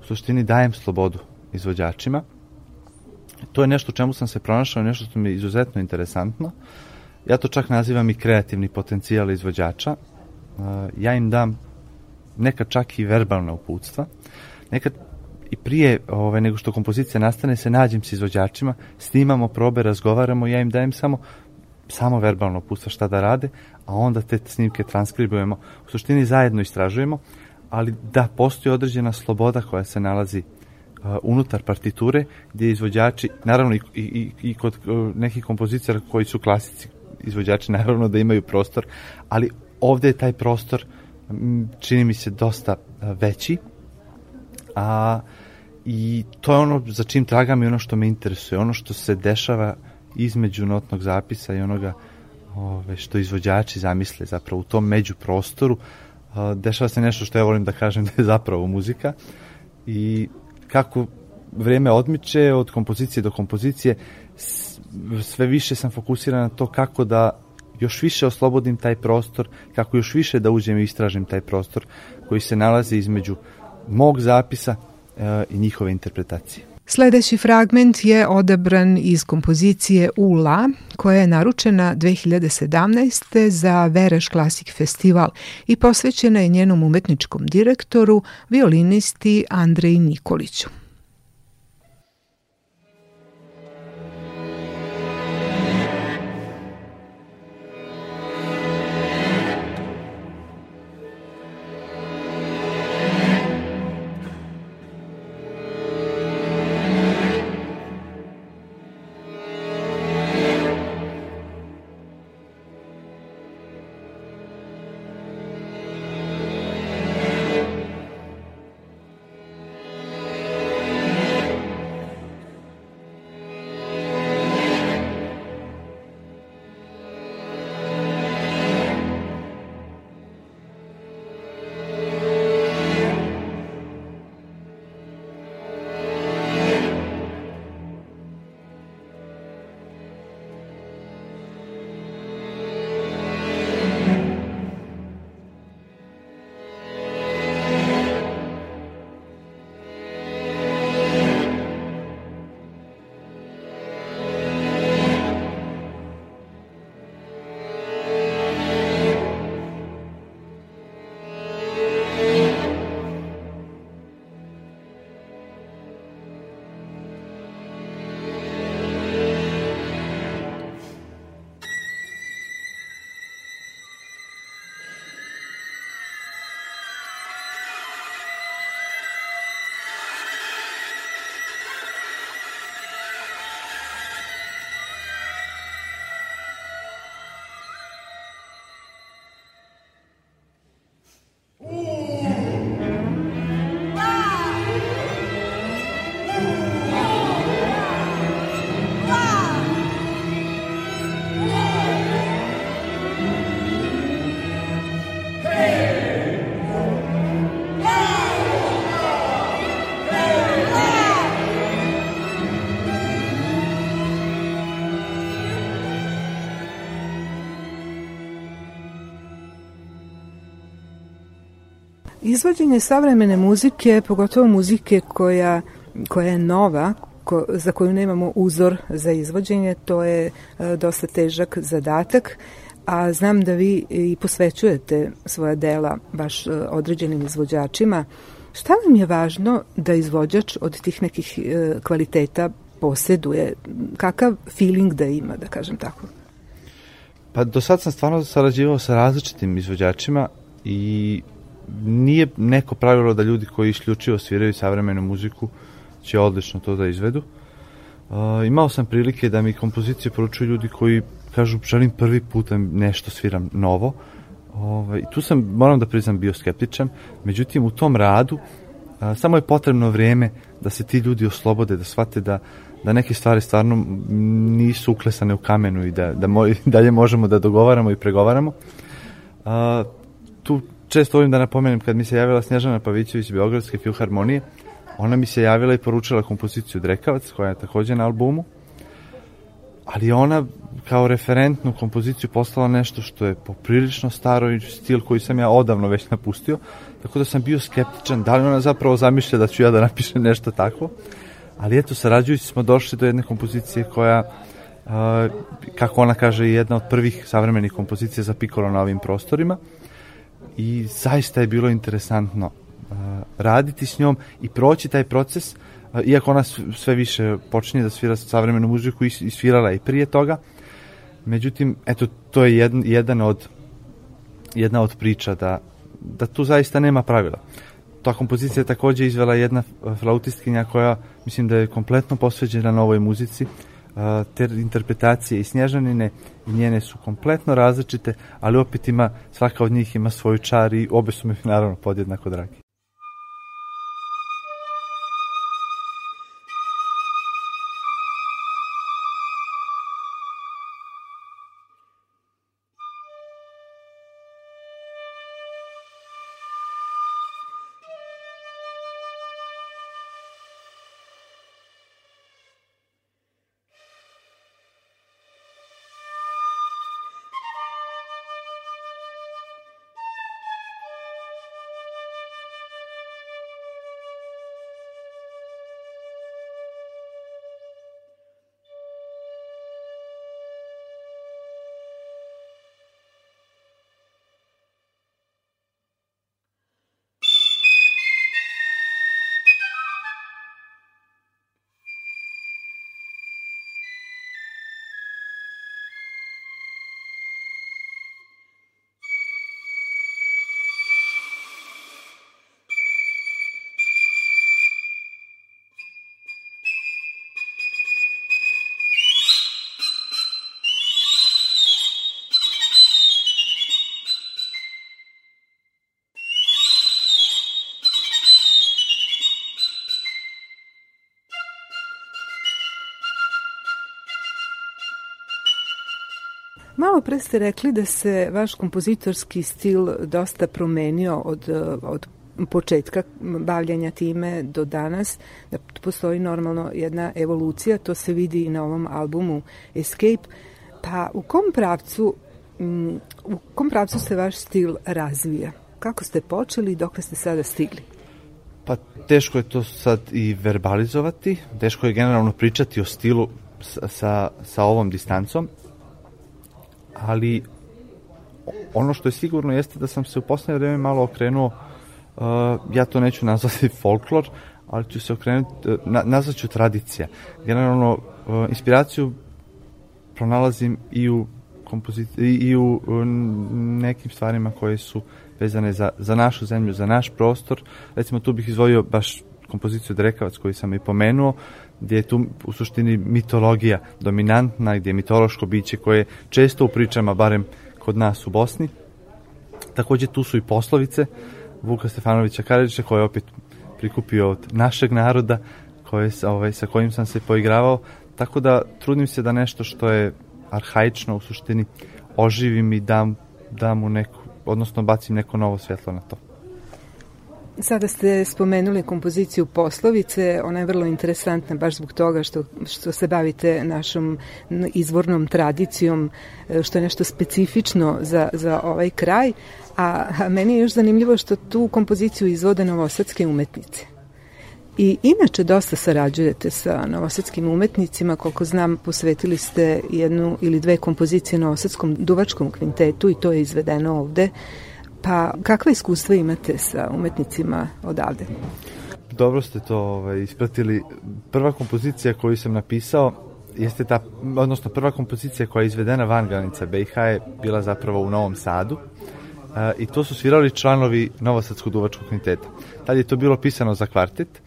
G: u suštini dajem slobodu izvođačima. To je nešto u čemu sam se pronašao, nešto što mi je izuzetno interesantno. Ja to čak nazivam i kreativni potencijal izvođača. Ja im dam nekad čak i verbalna uputstva. Nekad i prije ove, nego što kompozicija nastane se nađem s izvođačima, snimamo probe, razgovaramo, ja im dajem samo samo verbalno pusta šta da rade, a onda te snimke transkribujemo, u suštini zajedno istražujemo, ali da postoji određena sloboda koja se nalazi uh, unutar partiture, gdje izvođači, naravno i, i, i kod uh, nekih kompozicija koji su klasici, izvođači naravno da imaju prostor, ali ovde je taj prostor čini mi se dosta uh, veći, a i to je ono za čim tragam i ono što me interesuje, ono što se dešava između notnog zapisa i onoga ove, što izvođači zamisle zapravo u tom međuprostoru dešava se nešto što ja volim da kažem da je zapravo muzika i kako vreme odmiče od kompozicije do kompozicije sve više sam fokusiran na to kako da još više oslobodim taj prostor, kako još više da uđem i istražim taj prostor koji se nalazi između mog zapisa e, i njihove interpretacije.
A: Sledeći fragment je odabran iz kompozicije Ula, koja je naručena 2017. za Vereš Klasik festival i posvećena je njenom umetničkom direktoru, violinisti Andreji Nikoliću. Izvođenje savremene muzike, pogotovo muzike koja, koja je nova, ko, za koju nemamo uzor za izvođenje, to je e, dosta težak zadatak, a znam da vi i posvećujete svoja dela baš e, određenim izvođačima. Šta vam je važno da izvođač od tih nekih e, kvaliteta posjeduje, kakav feeling da ima, da kažem tako?
G: Pa do sad sam stvarno sarađivao sa različitim izvođačima i nije neko pravilo da ljudi koji isključivo sviraju savremenu muziku će odlično to da izvedu. Uh, imao sam prilike da mi kompozicije poručuju ljudi koji kažu želim prvi put da nešto sviram novo. Ovaj, tu sam, moram da priznam, bio skeptičan. Međutim, u tom radu a, samo je potrebno vrijeme da se ti ljudi oslobode, da shvate da, da neke stvari stvarno nisu uklesane u kamenu i da, da moj, dalje možemo da dogovaramo i pregovaramo. A, tu često volim da napomenem kad mi se javila Snježana Pavićević Beogradske filharmonije, ona mi se javila i poručila kompoziciju Drekavac, koja je takođe na albumu, ali ona kao referentnu kompoziciju poslala nešto što je poprilično staro i stil koji sam ja odavno već napustio, tako da sam bio skeptičan da li ona zapravo zamišlja da ću ja da napišem nešto tako, ali eto, sarađujući smo došli do jedne kompozicije koja, uh, kako ona kaže, je jedna od prvih savremenih kompozicija za Piccolo na ovim prostorima i zaista je bilo interesantno uh, raditi s njom i proći taj proces, uh, iako ona sve više počinje da svira savremenu muziku i, svirala i prije toga, Međutim, eto, to je jedan, jedan od, jedna od priča da, da tu zaista nema pravila. Ta kompozicija je takođe izvela jedna flautistkinja koja, mislim da je kompletno posveđena novoj muzici, te interpretacije i Snježanine i njene su kompletno različite, ali opet ima, svaka od njih ima svoju čar i obe su mi naravno podjednako dragi.
A: Pre ste rekli da se vaš kompozitorski stil dosta promenio od, od početka bavljanja time do danas, da postoji normalno jedna evolucija, to se vidi i na ovom albumu Escape, pa u kom pravcu mm, u kom pravcu se vaš stil razvija? Kako ste počeli i dok ste sada stigli?
G: Pa teško je to sad i verbalizovati, teško je generalno pričati o stilu sa, sa, sa ovom distancom, ali ono što je sigurno jeste da sam se u poslednje vreme malo okrenuo, uh, ja to neću nazvati folklor, ali ću se okrenuti, uh, na, nazvaću tradicija. Generalno, uh, inspiraciju pronalazim i u kompoziciji i u nekim stvarima koje su vezane za, za našu zemlju, za naš prostor. Recimo tu bih izvojio baš kompoziciju Drekavac koju sam i pomenuo, gdje je tu u suštini mitologija dominantna, gdje je mitološko biće koje često u pričama, barem kod nas u Bosni. Takođe tu su i poslovice Vuka Stefanovića Karadžića koje je opet prikupio od našeg naroda koje, ovaj, sa kojim sam se poigravao, tako da trudim se da nešto što je arhaično u suštini oživim i dam, dam mu neku, odnosno bacim neko novo svjetlo na to.
A: Sada ste spomenuli kompoziciju poslovice, ona je vrlo interesantna baš zbog toga što, što se bavite našom izvornom tradicijom, e, što je nešto specifično za, za ovaj kraj, a, a meni je još zanimljivo što tu kompoziciju izvode novosadske umetnice. I inače dosta sarađujete sa novosadskim umetnicima, koliko znam posvetili ste jednu ili dve kompozicije novosadskom duvačkom kvintetu i to je izvedeno ovde Pa kakva iskustva imate sa umetnicima odavde?
G: dobro ste to ovaj, ispratili. Prva kompozicija koju sam napisao jeste ta, odnosno prva kompozicija koja je izvedena van granica BiH je bila zapravo u Novom Sadu e, i to su svirali članovi Novosadskog duvačkog kvinteta. Tad je to bilo pisano za kvartet,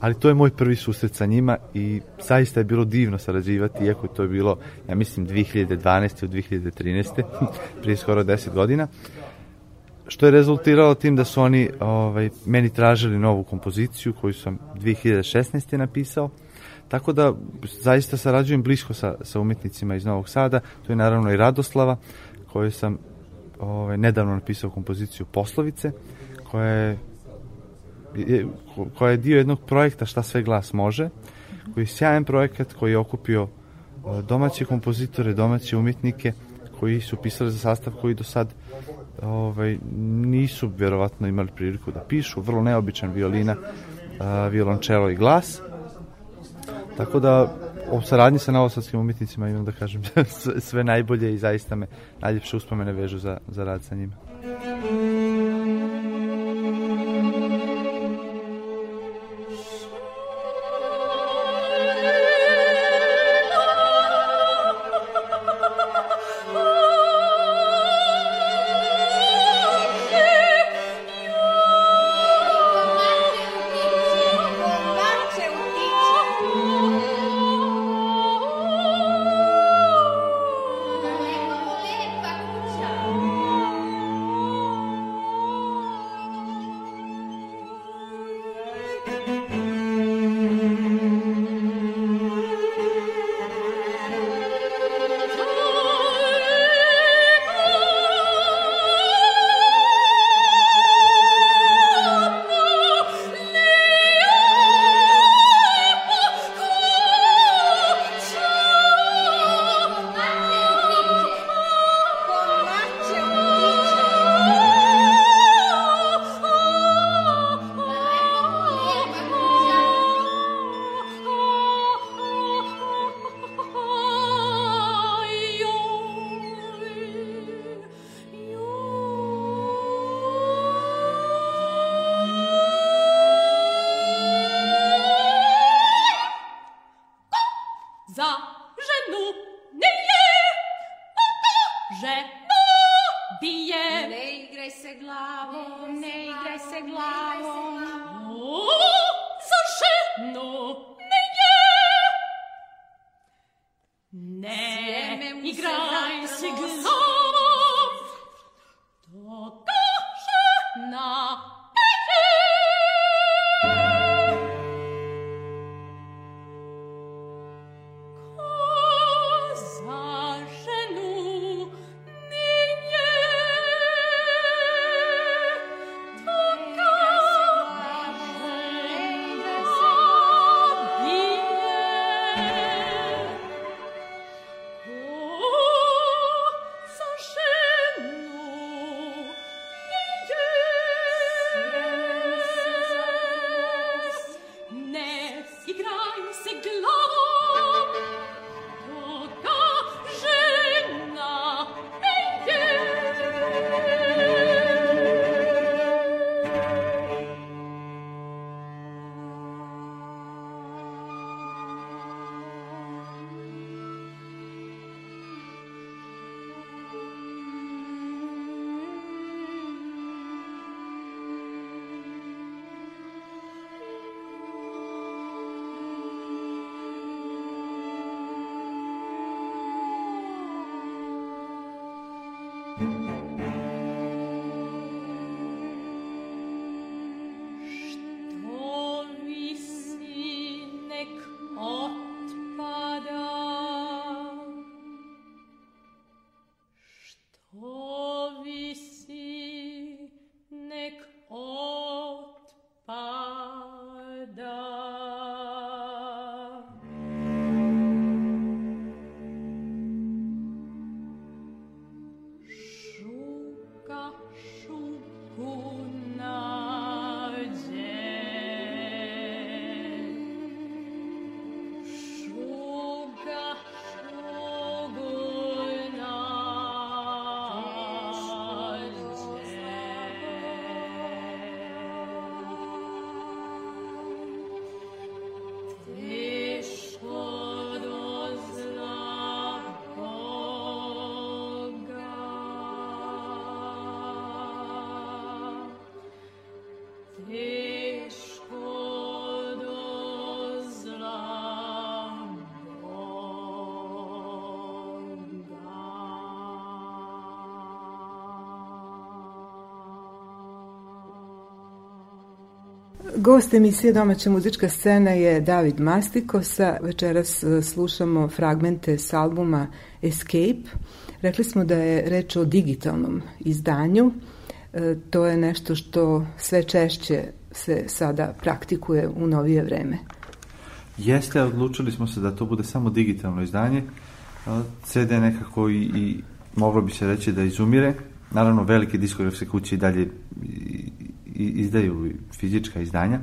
G: ali to je moj prvi susret sa njima i zaista je bilo divno sarađivati, iako to je bilo, ja mislim, 2012. u 2013. prije skoro 10 godina što je rezultiralo tim da su oni ovaj, meni tražili novu kompoziciju koju sam 2016. napisao. Tako da zaista sarađujem blisko sa, sa umetnicima iz Novog Sada. To je naravno i Radoslava koju sam ovaj, nedavno napisao kompoziciju Poslovice koja je, koja je dio jednog projekta Šta sve glas može koji je sjajan projekat koji je okupio eh, domaće kompozitore, domaće umetnike koji su pisali za sastav koji do sad ovaj, nisu vjerovatno imali priliku da pišu, vrlo neobičan violina, a, violončelo i glas. Tako da o saradnji sa novosadskim umjetnicima imam da kažem sve najbolje i zaista me najljepše uspomene vežu za, za rad sa njima.
A: siglor Gost emisije Domaća muzička scena je David Mastikosa. Večeras e, slušamo fragmente s albuma Escape. Rekli smo da je reč o digitalnom izdanju. E, to je nešto što sve češće se sada praktikuje u novije vreme.
G: Jeste, odlučili smo se da to bude samo digitalno izdanje. CD nekako i, i moglo bi se reći da izumire. Naravno, velike diskografske kuće i dalje izdaju fizička izdanja,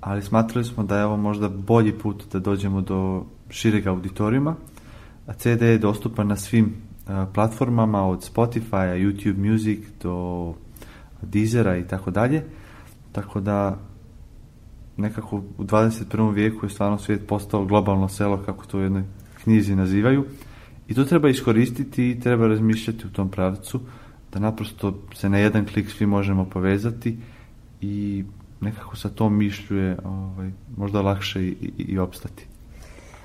G: ali smatrali smo da je ovo možda bolji put da dođemo do šireg auditorijuma, CD je dostupan na svim platformama od Spotify, YouTube Music do Deezera i tako dalje. Tako da nekako u 21. vijeku je stvarno svijet postao globalno selo, kako to u jednoj knjizi nazivaju. I to treba iskoristiti i treba razmišljati u tom pravcu da naprosto se na jedan klik svi možemo povezati i nekako sa tom mišlju je ovaj, možda lakše i, i, i opstati.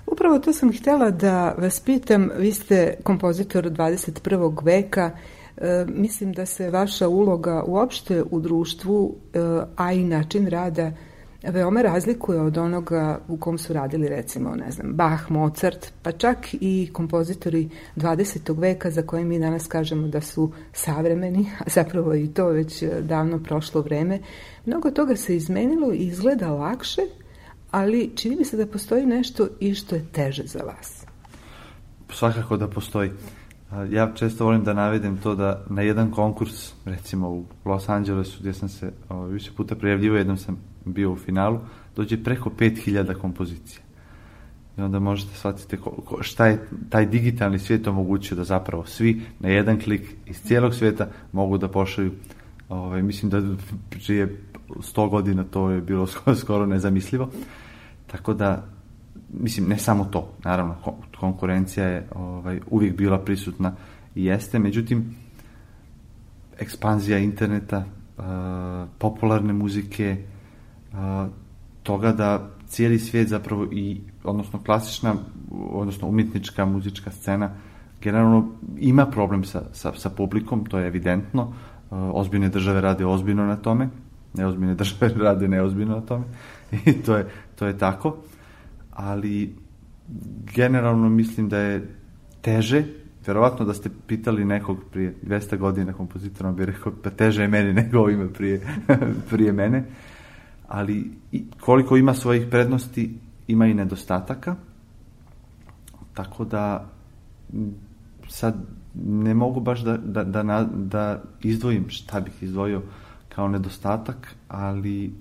A: Upravo to sam htjela da vas pitam, vi ste kompozitor 21. veka, e, mislim da se vaša uloga uopšte u društvu, e, a i način rada veoma razlikuje od onoga u kom su radili recimo, ne znam, Bach, Mozart, pa čak i kompozitori 20. veka za koje mi danas kažemo da su savremeni, a zapravo i to već davno prošlo vreme. Mnogo toga se izmenilo i izgleda lakše, ali čini mi se da postoji nešto i što je teže za vas.
G: Svakako da postoji. Ja često volim da navedem to da na jedan konkurs, recimo u Los Angelesu, gdje sam se o, više puta prijavljivo, jednom sam bio u finalu, dođe preko 5000 kompozicija. I onda možete shvatiti ko, ko, šta je taj digitalni svijet omogućio da zapravo svi na jedan klik iz cijelog svijeta mogu da pošalju. Ovaj, mislim da prije 100 godina to je bilo skoro, skoro nezamislivo. Tako da, mislim, ne samo to, naravno, konkurencija je ovaj, uvijek bila prisutna i jeste, međutim, ekspanzija interneta, popularne muzike, toga da cijeli svijet zapravo i, odnosno klasična, odnosno umjetnička muzička scena generalno ima problem sa, sa, sa publikom, to je evidentno. Ozbiljne države rade ozbiljno na tome, neozbiljne države rade neozbiljno na tome i to je, to je tako. Ali generalno mislim da je teže, verovatno da ste pitali nekog prije 200 godina kompozitora, bi rekao da teže je meni nego ovima prije, prije mene ali koliko ima svojih prednosti, ima i nedostataka. Tako da sad ne mogu baš da, da, da, da izdvojim šta bih izdvojio kao nedostatak, ali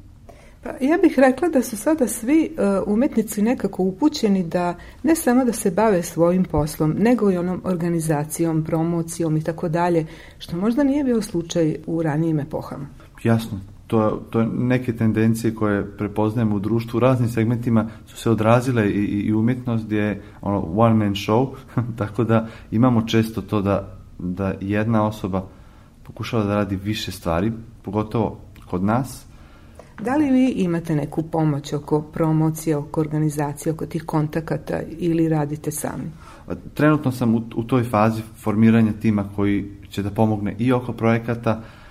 A: pa ja bih rekla da su sada svi uh, umetnici nekako upućeni da ne samo da se bave svojim poslom, nego i onom organizacijom, promocijom i tako dalje, što možda nije bio slučaj u ranijim epohama.
G: Jasno, to, to neke tendencije koje prepoznajemo u društvu u raznim segmentima su se odrazile i, i umjetnost gdje je ono one man show, tako da imamo često to da, da jedna osoba pokušava da radi više stvari, pogotovo kod nas.
A: Da li vi imate neku pomoć oko promocije, oko organizacije, oko tih kontakata ili radite sami?
G: Trenutno sam u, u toj fazi formiranja tima koji će da pomogne i oko projekata, Uh,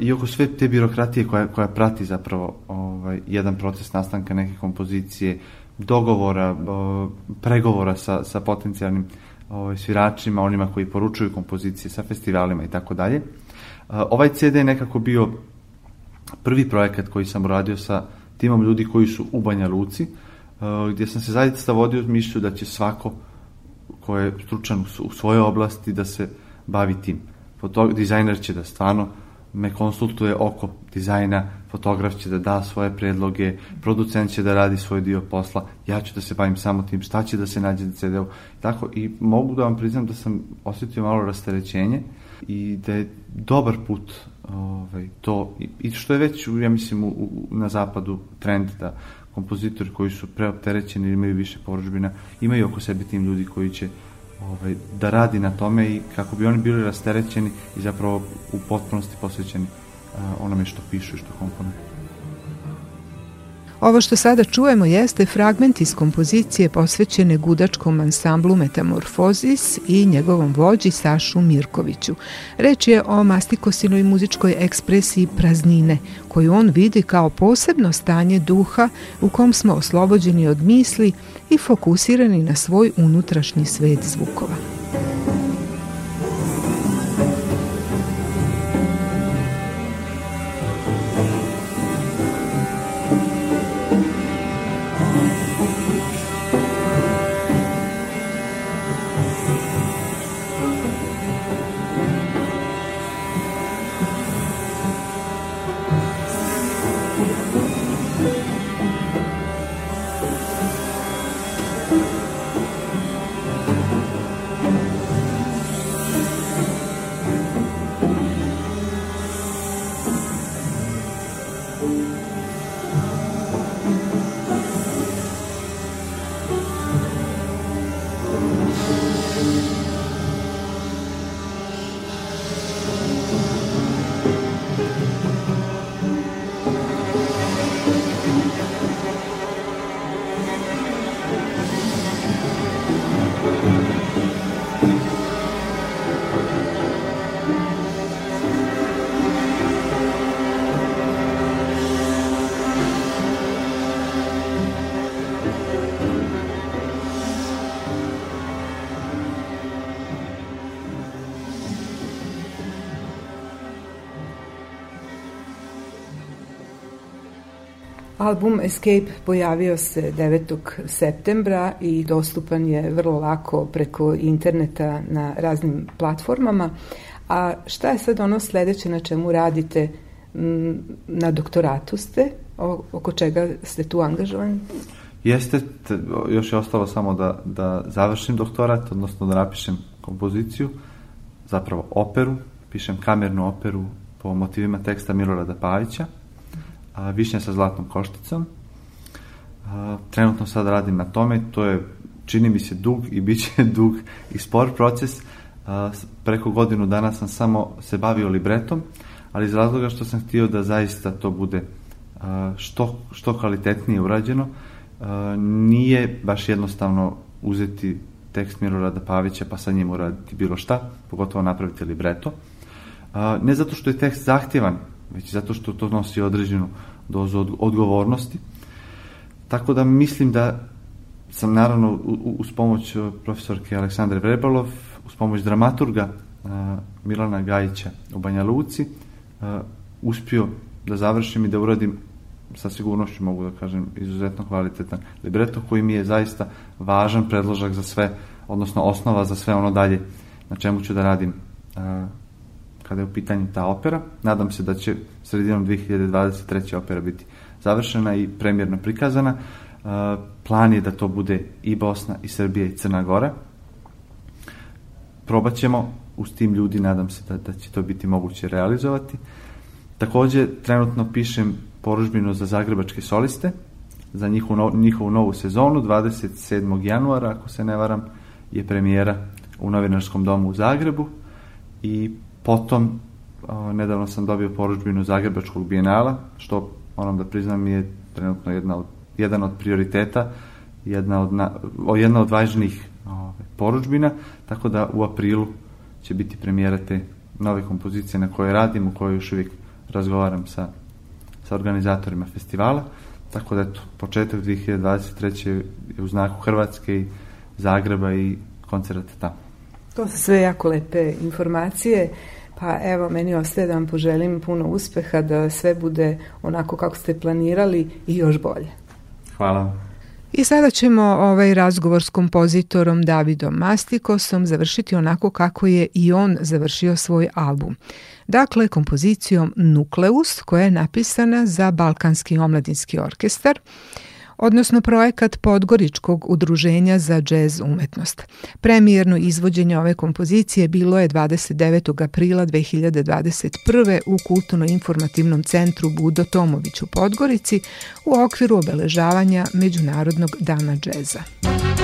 G: i oko sve te birokratije koja, koja prati zapravo ovaj, jedan proces nastanka neke kompozicije, dogovora, uh, pregovora sa, sa potencijalnim ovaj, sviračima, onima koji poručuju kompozicije sa festivalima i tako dalje. Uh, ovaj CD je nekako bio prvi projekat koji sam uradio sa timom ljudi koji su u Banja Luci, uh, gdje sam se zaista vodio mišlju da će svako ko je stručan u, svojoj oblasti da se bavi tim. Fotog, dizajner će da stvarno me konsultuje oko dizajna, fotograf će da da svoje predloge, producent će da radi svoj dio posla, ja ću da se bavim samo tim šta će da se nađe na CD-u. Tako i mogu da vam priznam da sam osjetio malo rasterećenje i da je dobar put ovaj, to i što je već, ja mislim, u, u, na zapadu trend da kompozitori koji su preopterećeni imaju više poručbina, imaju oko sebe tim ljudi koji će ovaj, da radi na tome i kako bi oni bili rasterećeni i zapravo u potpunosti posvećeni uh, onome što pišu i što komponuju.
A: Ovo što sada čujemo jeste fragment iz kompozicije posvećene gudačkom ansamblu Metamorfozis i njegovom vođi Sašu Mirkoviću. Reč je o mastikosinoj muzičkoj ekspresiji praznine, koju on vidi kao posebno stanje duha u kom smo oslobođeni od misli i fokusirani na svoj unutrašnji svet zvukova. Album Escape pojavio se 9. septembra i dostupan je vrlo lako preko interneta na raznim platformama. A šta je sad ono sledeće na čemu radite? Na doktoratu ste? oko čega ste tu angažovani?
G: Jeste, još je ostalo samo da, da završim doktorat, odnosno da napišem kompoziciju, zapravo operu, pišem kamernu operu po motivima teksta Milorada Pavića, a, višnja sa zlatnom košticom. A, trenutno sad radim na tome, to je čini mi se dug i bit će dug i spor proces. A, preko godinu dana sam samo se bavio libretom, ali iz razloga što sam htio da zaista to bude a, što, što kvalitetnije urađeno, a, nije baš jednostavno uzeti tekst Milorada Pavića pa sa njim uraditi bilo šta, pogotovo napraviti libreto. Ne zato što je tekst zahtjevan, već zato što to nosi određenu dozu odgovornosti. Tako da mislim da sam naravno uz pomoć uh, profesorke Aleksandre Vrebalov, uz pomoć dramaturga uh, Milana Gajića u Banja Luci, uh, uspio da završim i da uradim sa sigurnošću mogu da kažem izuzetno kvalitetan libreto koji mi je zaista važan predložak za sve, odnosno osnova za sve ono dalje na čemu ću da radim kada je u pitanju ta opera. Nadam se da će sredinom 2023. opera biti završena i premjerno prikazana. Uh, plan je da to bude i Bosna, i Srbija, i Crna Gora. Probat ćemo, uz tim ljudi nadam se da, da će to biti moguće realizovati. Takođe, trenutno pišem poružbinu za zagrebačke soliste, za njihovu, njihovu novu sezonu, 27. januara, ako se ne varam, je premijera u Novinarskom domu u Zagrebu i Potom, nedavno sam dobio poručbinu Zagrebačkog bijenala, što moram da priznam je trenutno jedna od, jedan od prioriteta, jedna od, na, jedna od važnijih ove, poručbina, tako da u aprilu će biti premijera te nove kompozicije na koje radim, u kojoj još uvijek razgovaram sa, sa organizatorima festivala, tako da eto, početak 2023. je u znaku Hrvatske i Zagreba i koncerata tamo.
H: To su sve jako lepe informacije. Pa evo, meni ostaje da vam poželim puno uspeha, da sve bude onako kako ste planirali i još bolje.
G: Hvala.
A: I sada ćemo ovaj razgovor s kompozitorom Davidom Mastikosom završiti onako kako je i on završio svoj album. Dakle, kompozicijom Nukleus koja je napisana za Balkanski omladinski orkestar odnosno projekat Podgoričkog udruženja za džez umetnost. Premijerno izvođenje ove kompozicije bilo je 29. aprila 2021. u Kulturno-informativnom centru Budo Tomović u Podgorici u okviru obeležavanja Međunarodnog dana džeza. U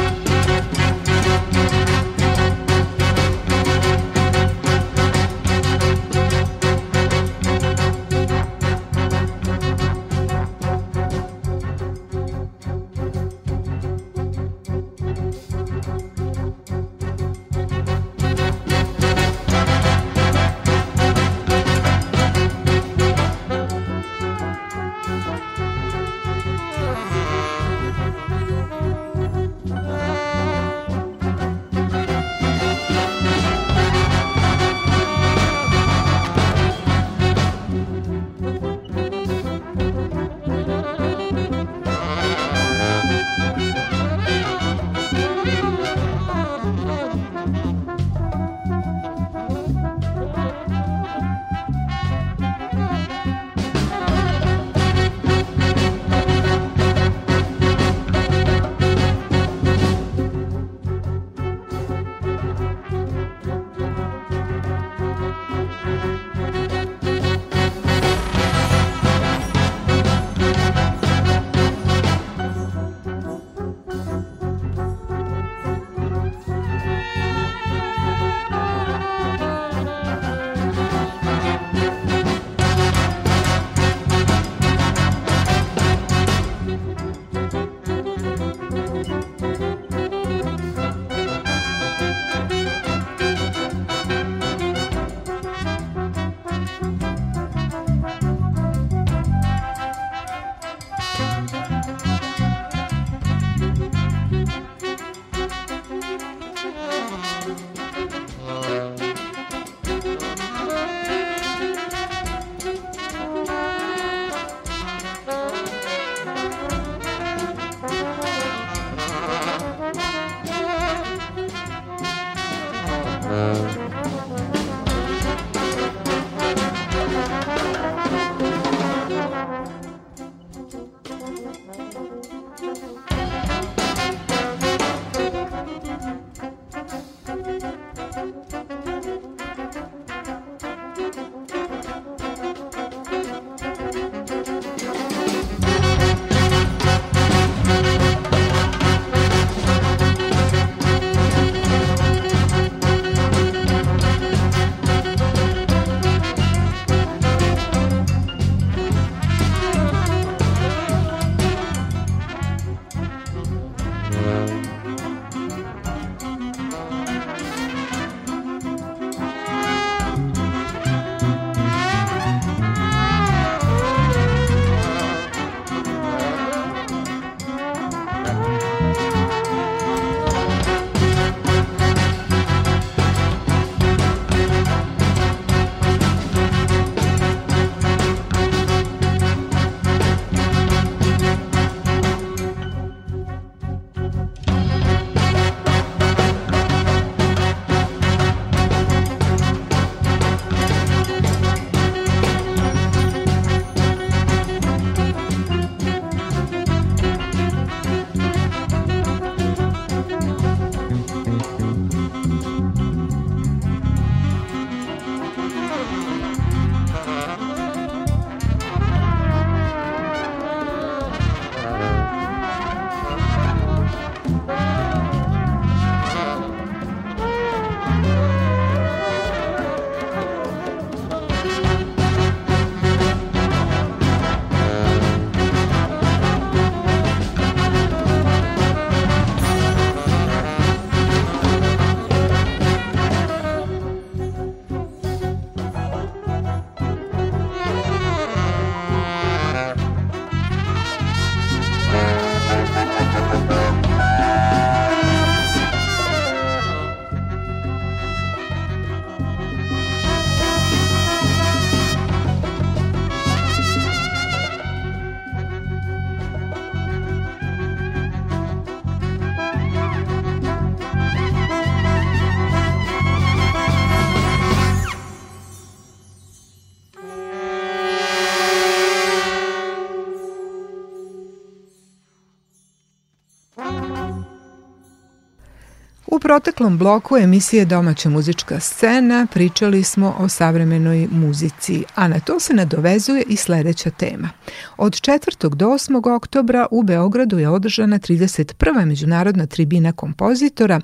A: proteklom bloku emisije Domaća muzička scena pričali smo o savremenoj muzici, a na to se nadovezuje i sledeća tema. Od 4. do 8. oktobra u Beogradu je održana 31. međunarodna tribina kompozitora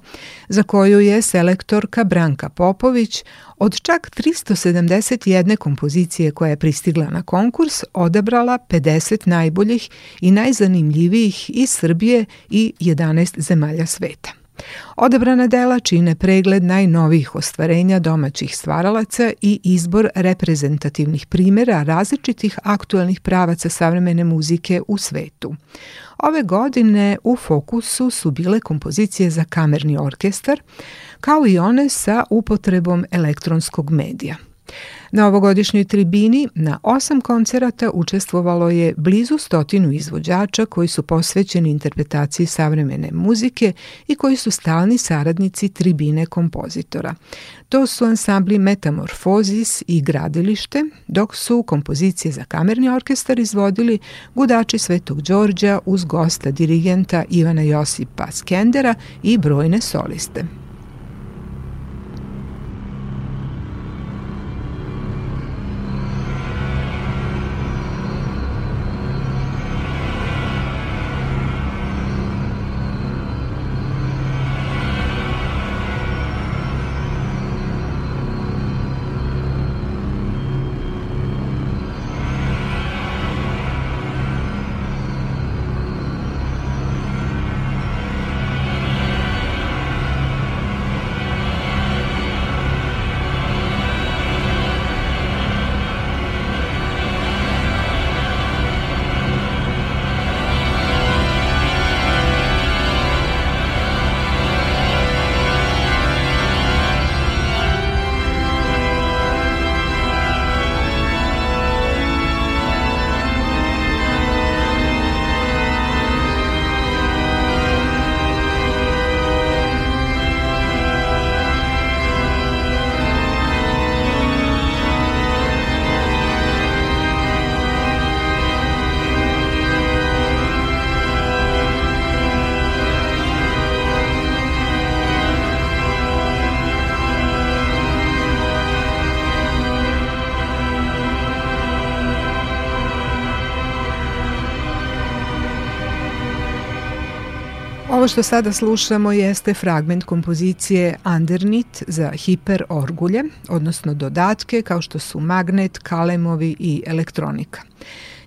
A: za koju je selektorka Branka Popović od čak 371 kompozicije koja je pristigla na konkurs odabrala 50 najboljih i najzanimljivijih iz Srbije i 11 zemalja sveta. Odabrana dela čine pregled najnovijih ostvarenja domaćih stvaralaca i izbor reprezentativnih primera različitih aktuelnih pravaca savremene muzike u svetu. Ove godine u fokusu su bile kompozicije za kamerni orkestar, kao i one sa upotrebom elektronskog medija. Na ovogodišnjoj tribini na osam koncerata učestvovalo je blizu stotinu izvođača koji su posvećeni interpretaciji savremene muzike i koji su stalni saradnici tribine kompozitora. To su ansambli Metamorfozis i Gradilište, dok su kompozicije za kamerni orkestar izvodili gudači Svetog Đorđa uz gosta dirigenta Ivana Josipa Skendera i brojne soliste. Ovo što sada slušamo jeste fragment kompozicije Undernit za hiperorgulje, odnosno dodatke kao što su magnet, kalemovi i elektronika.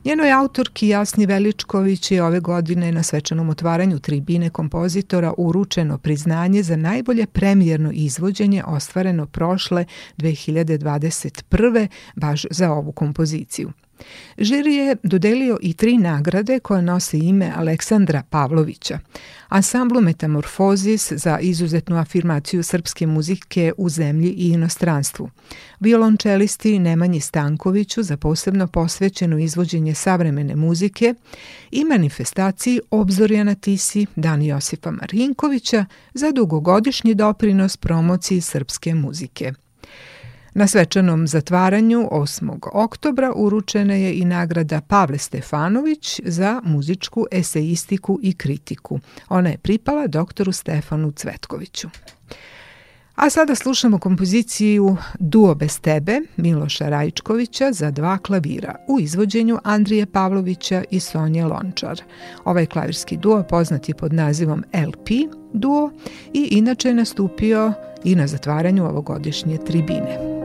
A: Njenoj autorki Jasni Veličković je ove godine na svečanom otvaranju tribine kompozitora uručeno priznanje za najbolje premijerno izvođenje ostvareno prošle 2021. baš za ovu kompoziciju. Žiri je dodelio i tri nagrade koje nose ime Aleksandra Pavlovića. Ansamblu Metamorfozis za izuzetnu afirmaciju srpske muzike u zemlji i inostranstvu. Violončelisti Nemanji Stankoviću za posebno posvećeno izvođenje savremene muzike i manifestaciji Obzorja na Tisi Dan Josipa Marinkovića za dugogodišnji doprinos promociji srpske muzike. Na svečanom zatvaranju 8. oktobra uručena je i nagrada Pavle Stefanović za muzičku eseistiku i kritiku. Ona je pripala doktoru Stefanu Cvetkoviću. A sada slušamo kompoziciju Duo bez tebe Miloša Rajčkovića za dva klavira u izvođenju Andrije Pavlovića i Sonje Lončar. Ovaj klavirski duo poznat je pod nazivom LP duo i inače je nastupio i na zatvaranju ovogodišnje tribine.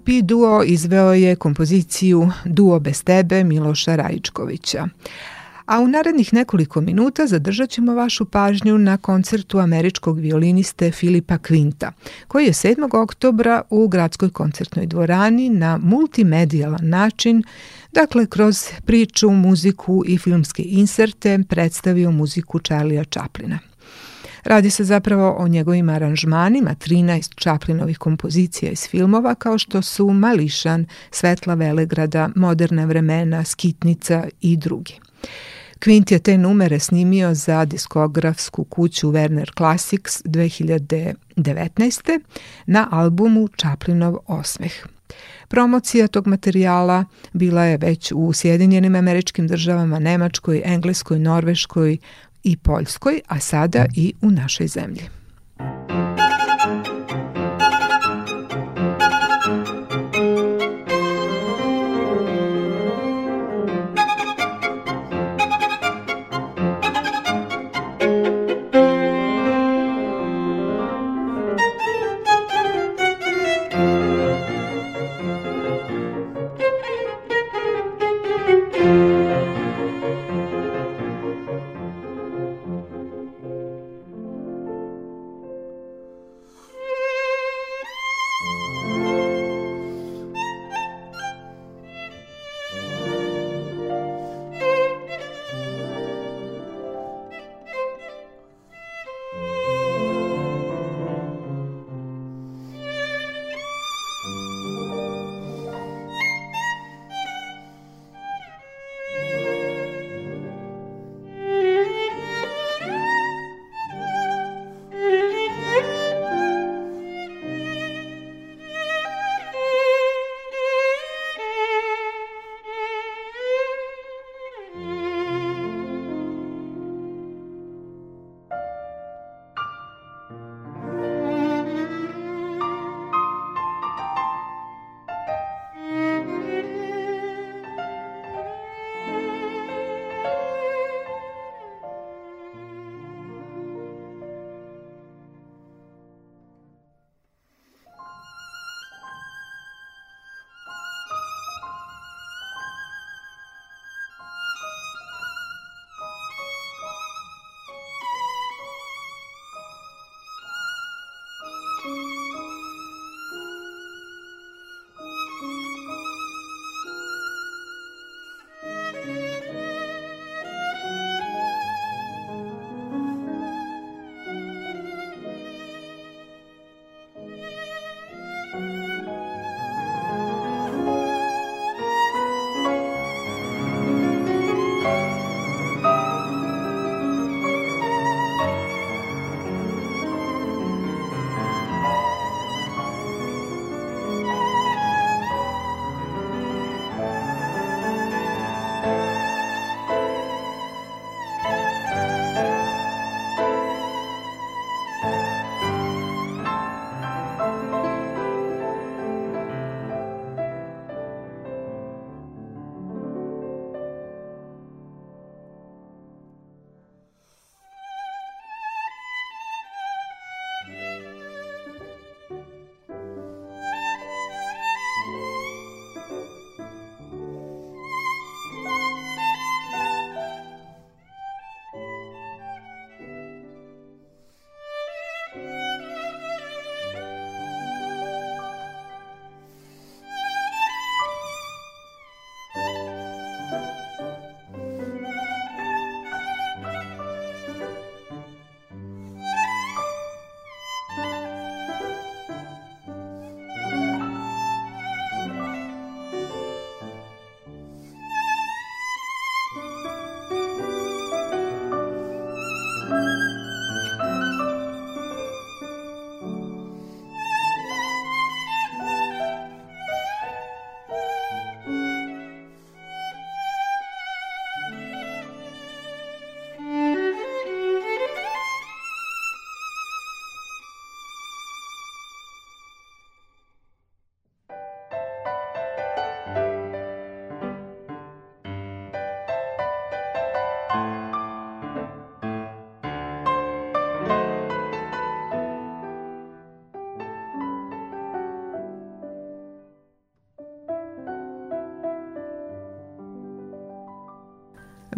A: LP duo izveo je kompoziciju Duo bez tebe Miloša Rajičkovića. A u narednih nekoliko minuta zadržat ćemo vašu pažnju na koncertu američkog violiniste Filipa Kvinta, koji je 7. oktobra u gradskoj koncertnoj dvorani na multimedijalan način, dakle kroz priču, muziku i filmske inserte, predstavio muziku Charlie'a Chaplina. Radi se zapravo o njegovim aranžmanima 13 Čaplinovih kompozicija iz filmova kao što su Mališan, Svetla Velegrada, Moderna vremena, Skitnica i drugi. Quint je te numere snimio za diskografsku kuću Werner Classics 2019. na albumu Čaplinov osmeh. Promocija tog materijala bila je već u Sjedinjenim američkim državama, Nemačkoj, Engleskoj, Norveškoj i Poljskoj, a sada i u našoj zemlji.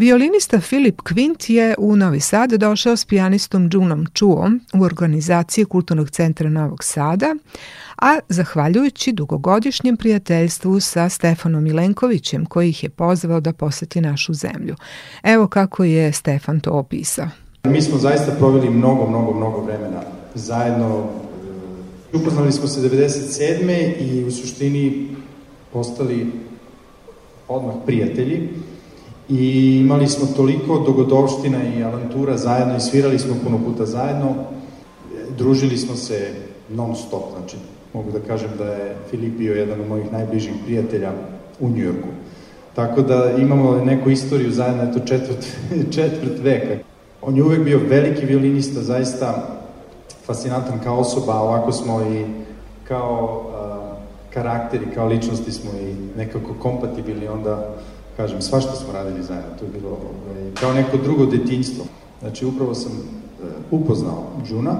A: Violinista Filip Kvint je u Novi Sad došao s pijanistom Džunom Čuom u organizaciji Kulturnog centra Novog Sada, a zahvaljujući dugogodišnjem prijateljstvu sa Stefanom Milenkovićem koji ih je pozvao da poseti našu zemlju. Evo kako je Stefan to opisao.
I: Mi smo zaista proveli mnogo, mnogo, mnogo vremena zajedno. Upoznali smo se 97. i u suštini postali odmah prijatelji i imali smo toliko dogodovština i avantura zajedno i svirali smo puno puta zajedno. Družili smo se non stop, znači mogu da kažem da je Filip bio jedan od mojih najbližih prijatelja u Njujorku. Tako da imamo neku istoriju zajedno, eto četvrt, četvrt veka. On je uvek bio veliki violinista, zaista fascinantan kao osoba, ovako smo i kao uh, karakteri, kao ličnosti smo i nekako kompatibilni, onda kažem, svašta smo radili zajedno, to je bilo ovaj, kao neko drugo detinjstvo. Znači, upravo sam uh, upoznao Džuna,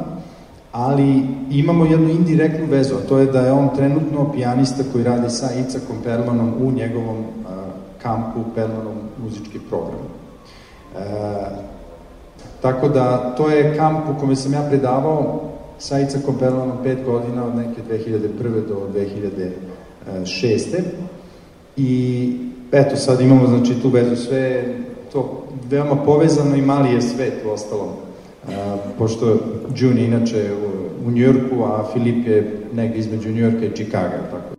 I: ali imamo jednu indirektnu vezu, a to je da je on trenutno pijanista koji radi sa Icakom Perlanom u njegovom uh, kampu Perlanom muzički program. E, tako da, to je kamp u kome sam ja predavao sa Icakom Perlanom pet godina, od neke 2001. do 2006. I eto, sad imamo znači, tu vezu, sve to veoma povezano i mali je svet u ostalom. Pošto June inače u, u Njujorku, a Filip je negde između Njujorka i Čikaga, tako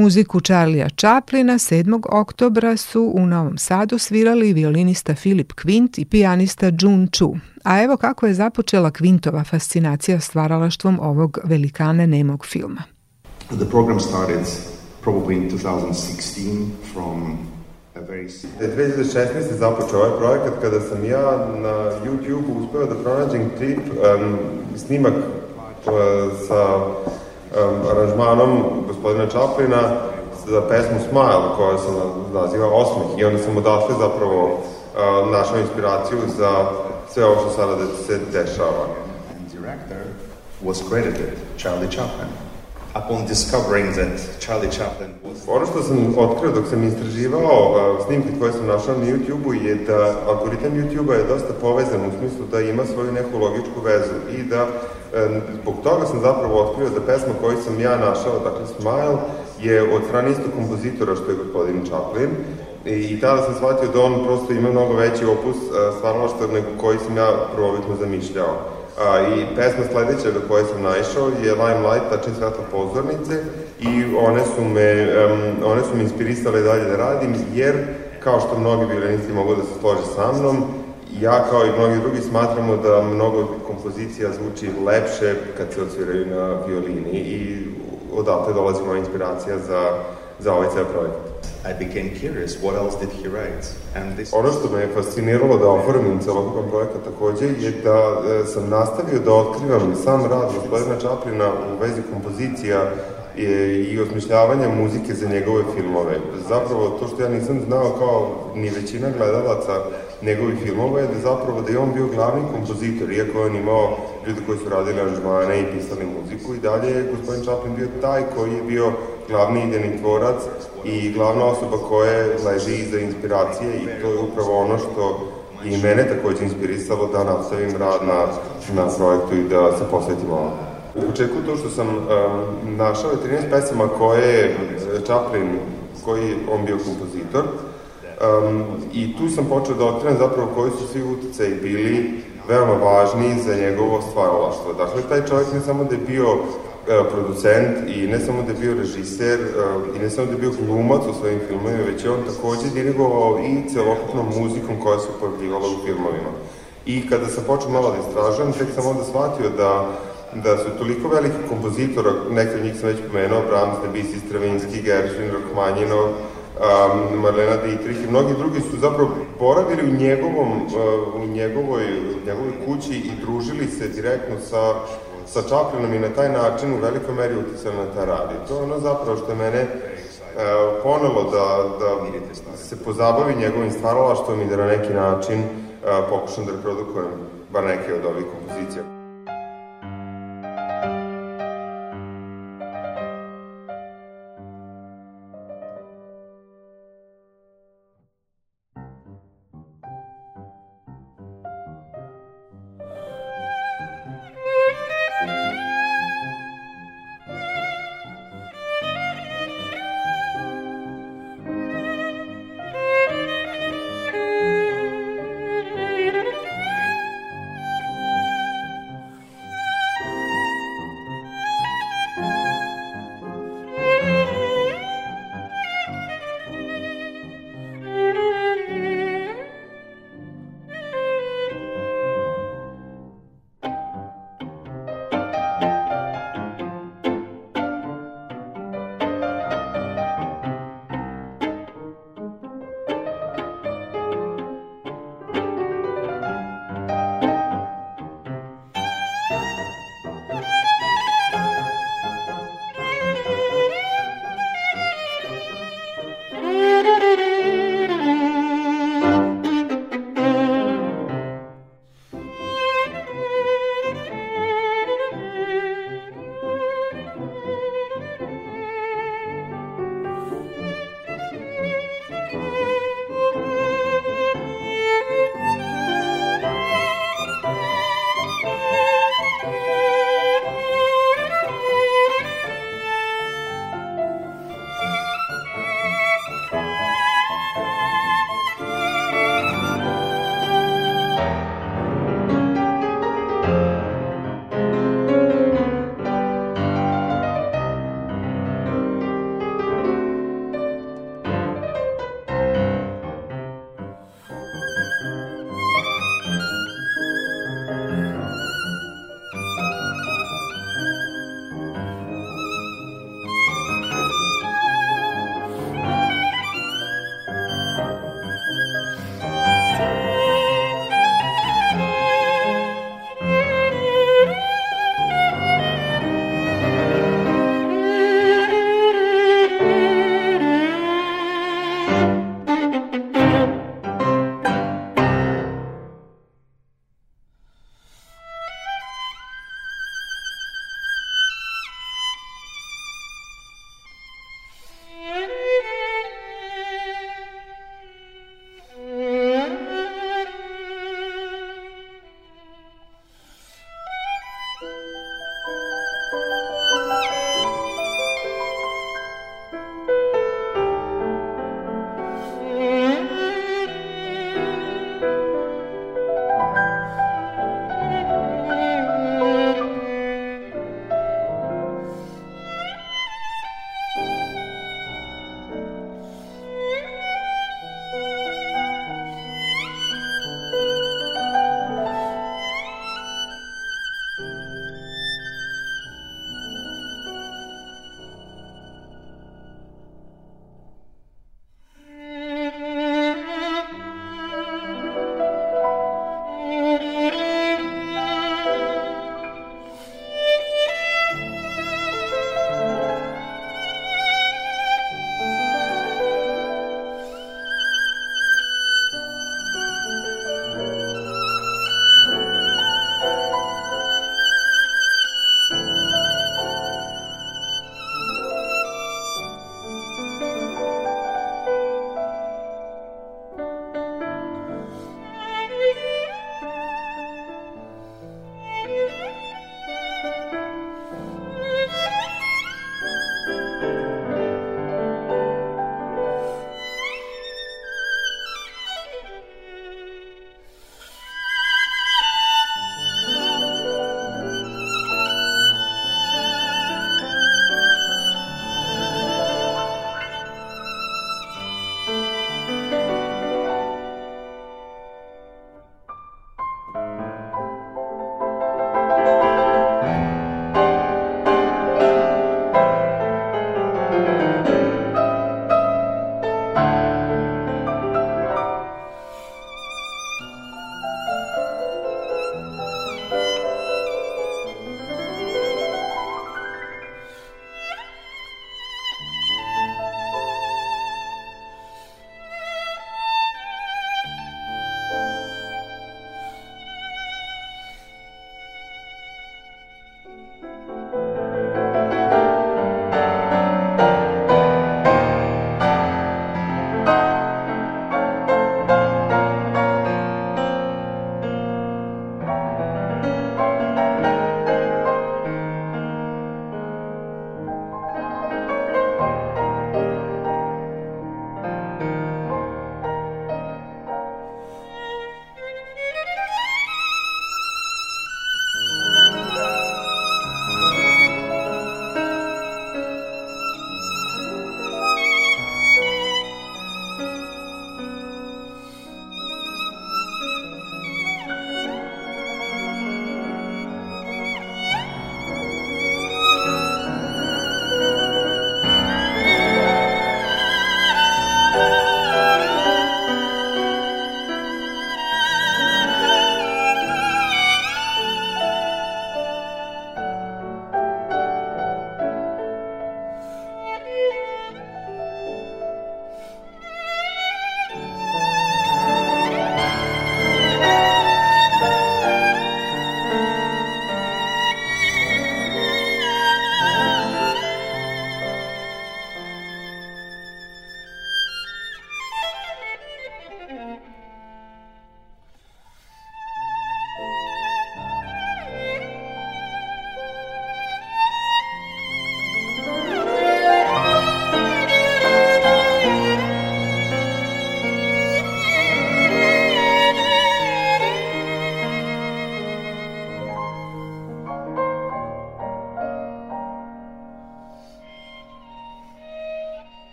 A: Muziku Charlija Chaplina 7. oktobra su u Novom Sadu svirali violinista Filip Kvint i pijanista Jun Chu. A evo kako je započela Kvintova fascinacija stvaralaštvom ovog velikana nemog filma.
J: The program started probably in 2016 from
K: 2016. započeo ovaj projekat kada sam ja na YouTube uspeo da pronađem klip, um, snimak uh, sa um, aranžmanom gospodina Čaplina za pesmu Smile koja se naziva Osmih i onda sam odatle zapravo uh, našao inspiraciju za sve ovo što sada se dešava.
J: Director was credited Charlie Chaplin upon discovering that Charlie Chaplin.
K: Ono što sam otkrio dok sam istraživao snimke koje sam našao na YouTube-u je da algoritam YouTube-a je dosta povezan u smislu da ima svoju neku logičku vezu i da um, zbog toga sam zapravo otkrio da pesma koju sam ja našao, dakle Smile, je od strane istog kompozitora što je gospodin Chaplin i, i tada sam shvatio da on prosto ima mnogo veći opus uh, stvaralaštva nego koji sam ja prvobitno zamišljao. A, I pesma sledeća do koje sam naišao je Limelight, tačni svetlo pozornice i one su me, um, one su me inspirisale dalje da radim, jer kao što mnogi violinisti mogu da se slože sa mnom, ja kao i mnogi drugi smatramo da mnogo kompozicija zvuči lepše kad se odsviraju na violini i odatle dolazi moja inspiracija za, za ovaj ceo projekat.
J: I became curious what else did he write. And this
K: Ono što me je fasciniralo da oformim celokupan projekat takođe je da e, sam nastavio da otkrivam sam rad gospodina Čaplina u vezi kompozicija i, i osmišljavanja muzike za njegove filmove. Zapravo to što ja nisam znao kao ni većina gledalaca njegovih filmova je da zapravo da je on bio glavni kompozitor, iako je on imao ljudi koji su radili aranžmane i pisali muziku i dalje je gospodin Chaplin bio taj koji je bio glavni idejni tvorac i glavna osoba koja leži iza inspiracije i to je upravo ono što i mene takođe inspirisalo da nastavim rad na, na projektu i da se posvetim ovom. U početku to što sam um, našao je 13 pesama koje je Chaplin, koji on bio kompozitor, um, i tu sam počeo da otkrivam zapravo koji su svi uticaji bili veoma važni za njegovo stvaralaštvo. Dakle, taj čovjek ne samo da je bio producent i ne samo da je bio režiser i ne samo da je bio glumac u svojim filmovima, već je on takođe dirigovao i celokupnom muzikom koja se pojavljivala u filmovima. I kada sam počeo malo da istražujem, tek sam onda shvatio da da su toliko veliki kompozitora, neke od njih sam već pomenuo, Brahms, Debussy, Stravinsky, Gershwin, Rachmaninov, um, Marlena Dietrich i mnogi drugi su zapravo boravili u njegovom, uh, u njegovoj, u njegovoj kući i družili se direktno sa sa Chaplinom i na taj način u velikoj meri uticali na taj rad. To je ono zapravo što je mene e, ponelo da, da se pozabavi njegovim stvaralaštvom i da na neki način e, pokušam da reprodukujem bar neke od ovih kompozicija.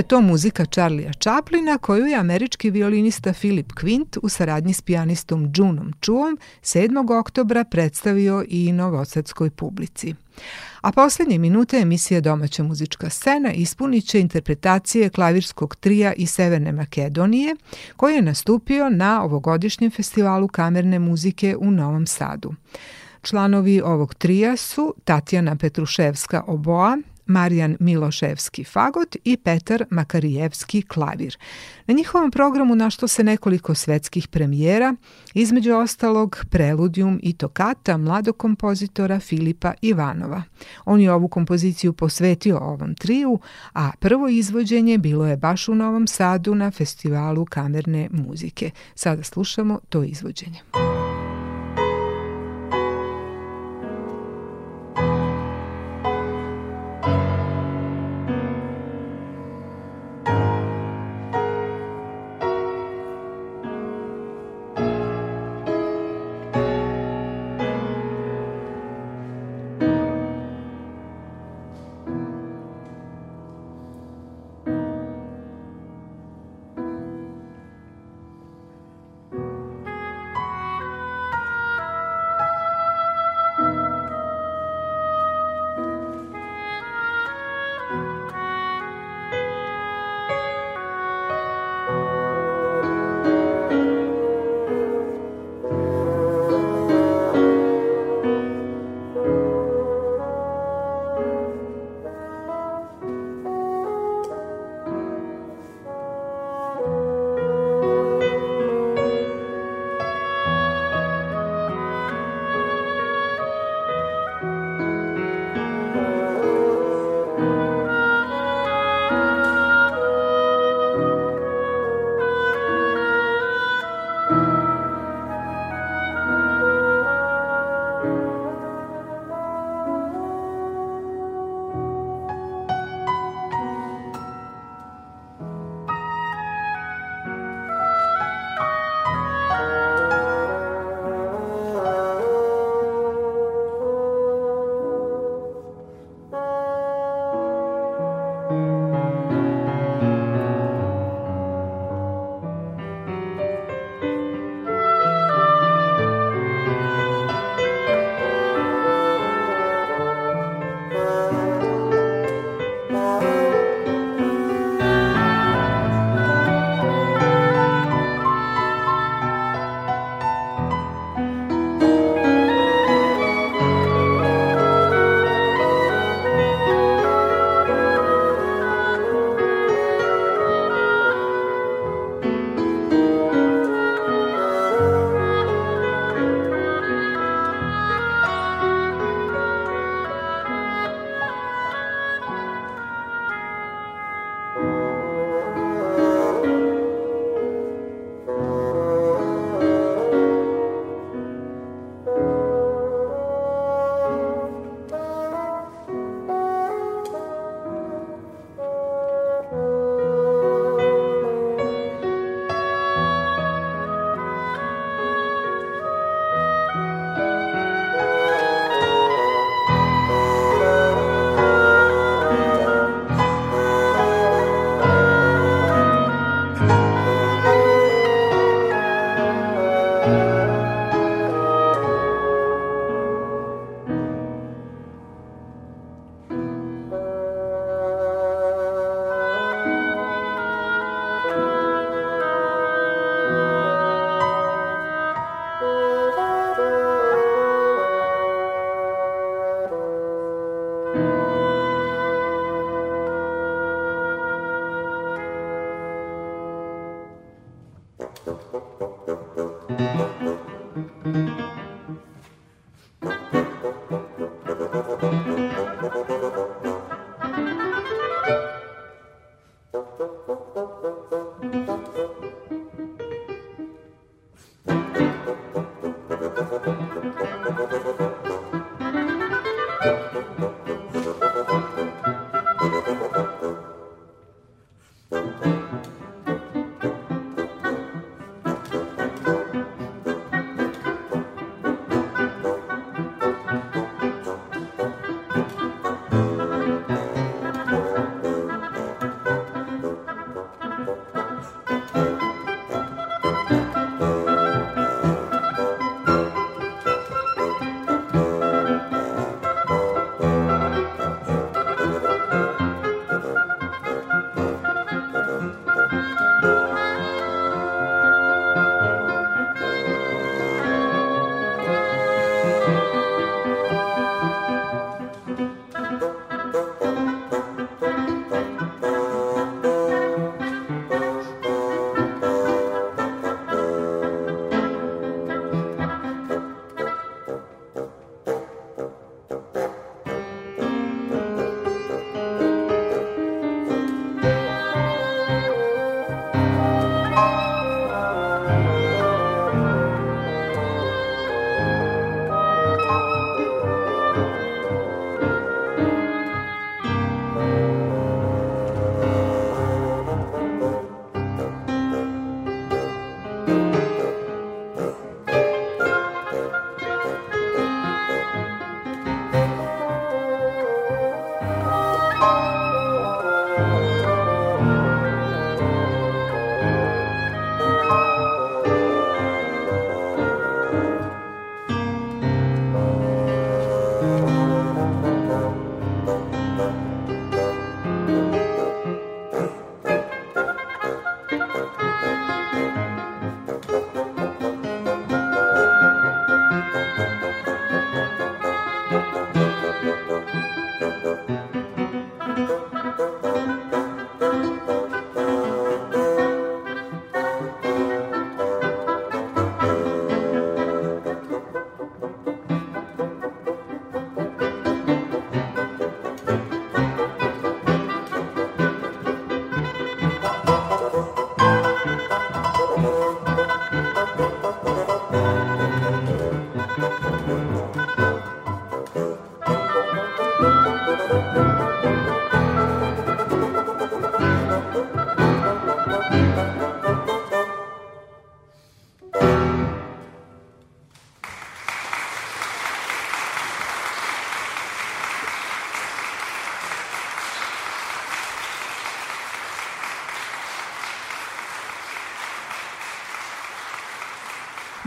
A: Je to muzika Charlija Chaplina koju je američki violinista Philip Quint u saradnji s pijanistom Junom Chuom 7. oktobra predstavio i novosadskoj publici. A poslednje minute emisije Domaća muzička scena ispunit će interpretacije klavirskog trija iz Severne Makedonije, koji je nastupio na ovogodišnjem festivalu kamerne muzike u Novom Sadu. Članovi ovog trija su Tatjana Petruševska oboa, Marijan Miloševski fagot i Petar Makarijevski klavir. Na njihovom programu našlo se nekoliko svetskih premijera, između ostalog Preludijum i Tokata mladog kompozitora Filipa Ivanova. On je ovu kompoziciju posvetio ovom triju, a prvo izvođenje bilo je baš u Novom Sadu na festivalu kamerne muzike. Sada slušamo to izvođenje.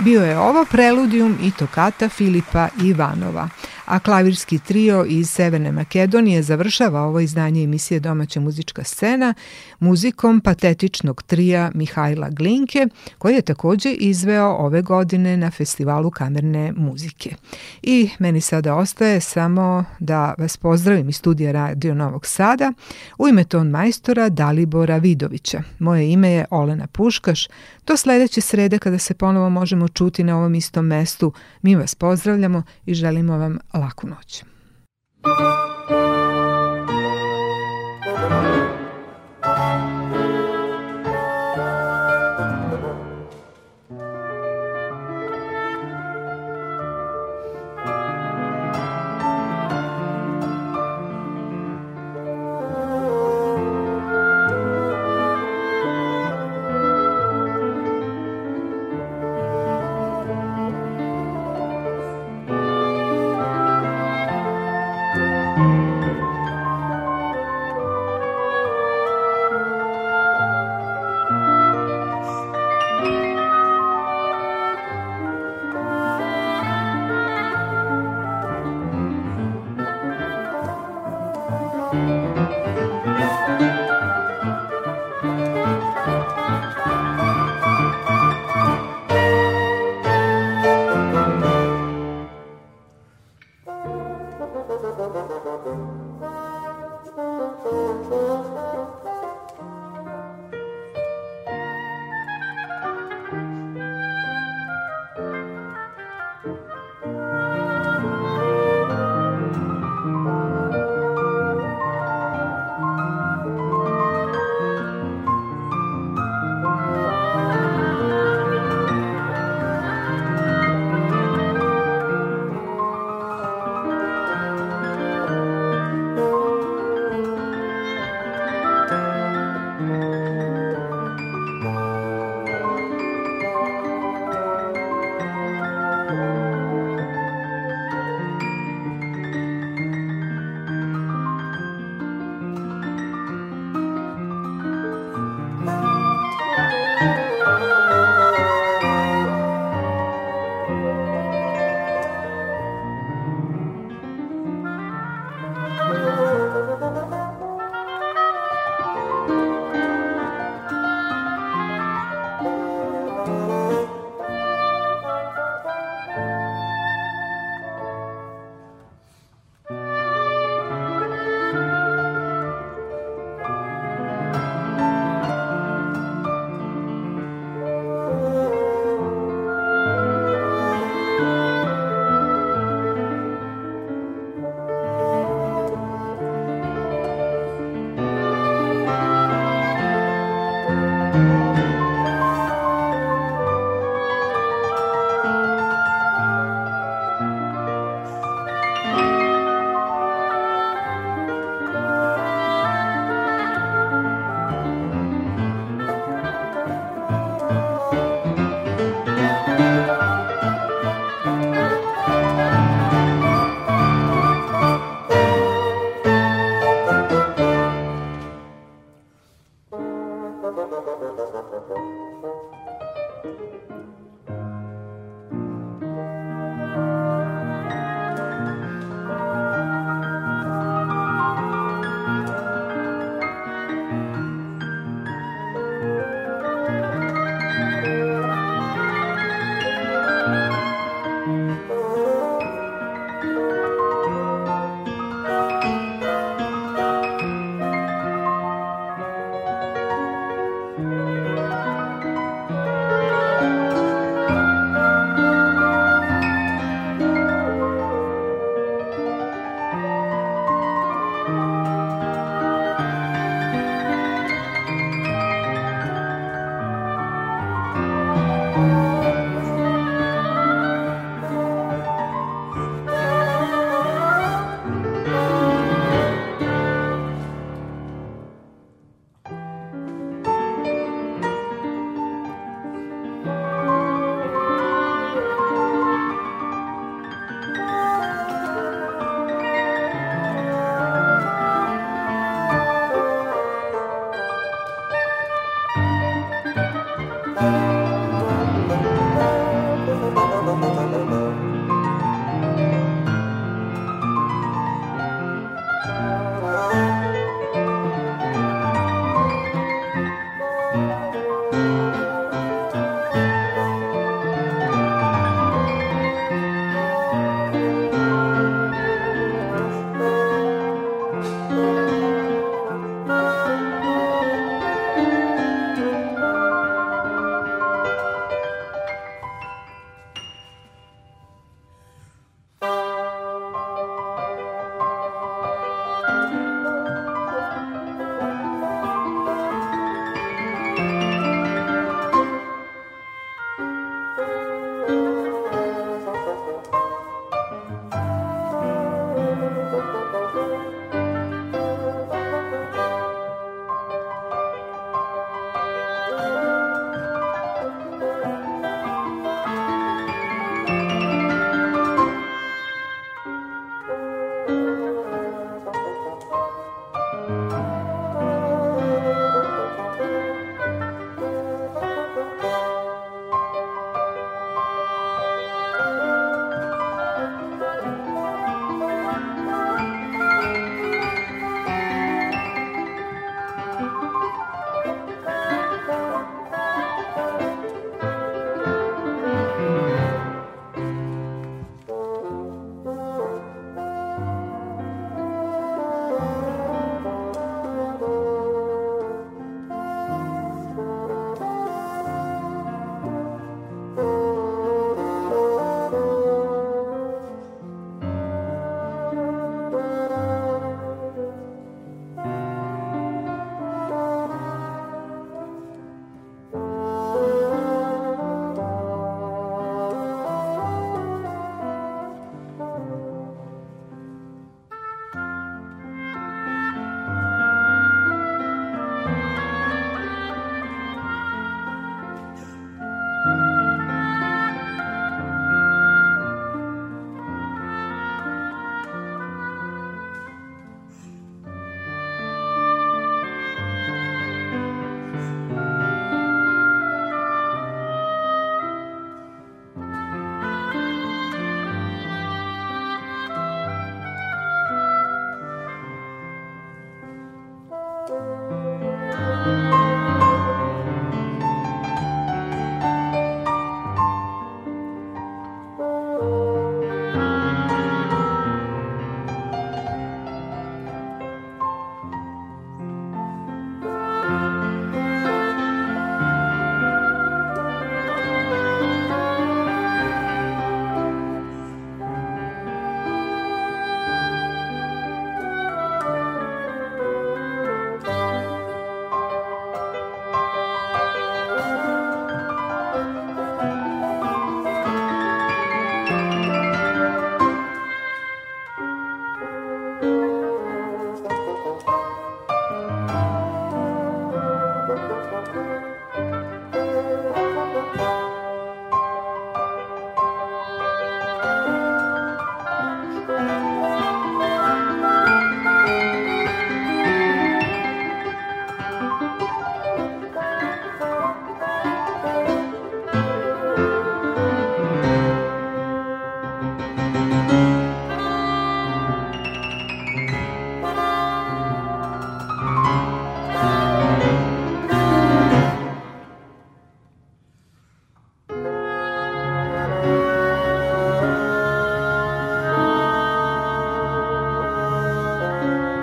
A: Bio je ovo preludijum i tokata Filipa Ivanova a klavirski trio iz Severne Makedonije završava ovo izdanje emisije Domaća muzička scena muzikom patetičnog trija Mihajla Glinke, koji je takođe izveo ove godine na festivalu kamerne muzike. I meni sada ostaje samo da vas pozdravim iz studija Radio Novog Sada u ime ton majstora Dalibora Vidovića. Moje ime je Olena Puškaš. Do sledeće srede kada se ponovo možemo čuti na ovom istom mestu, mi vas pozdravljamo i želimo vam laku noć.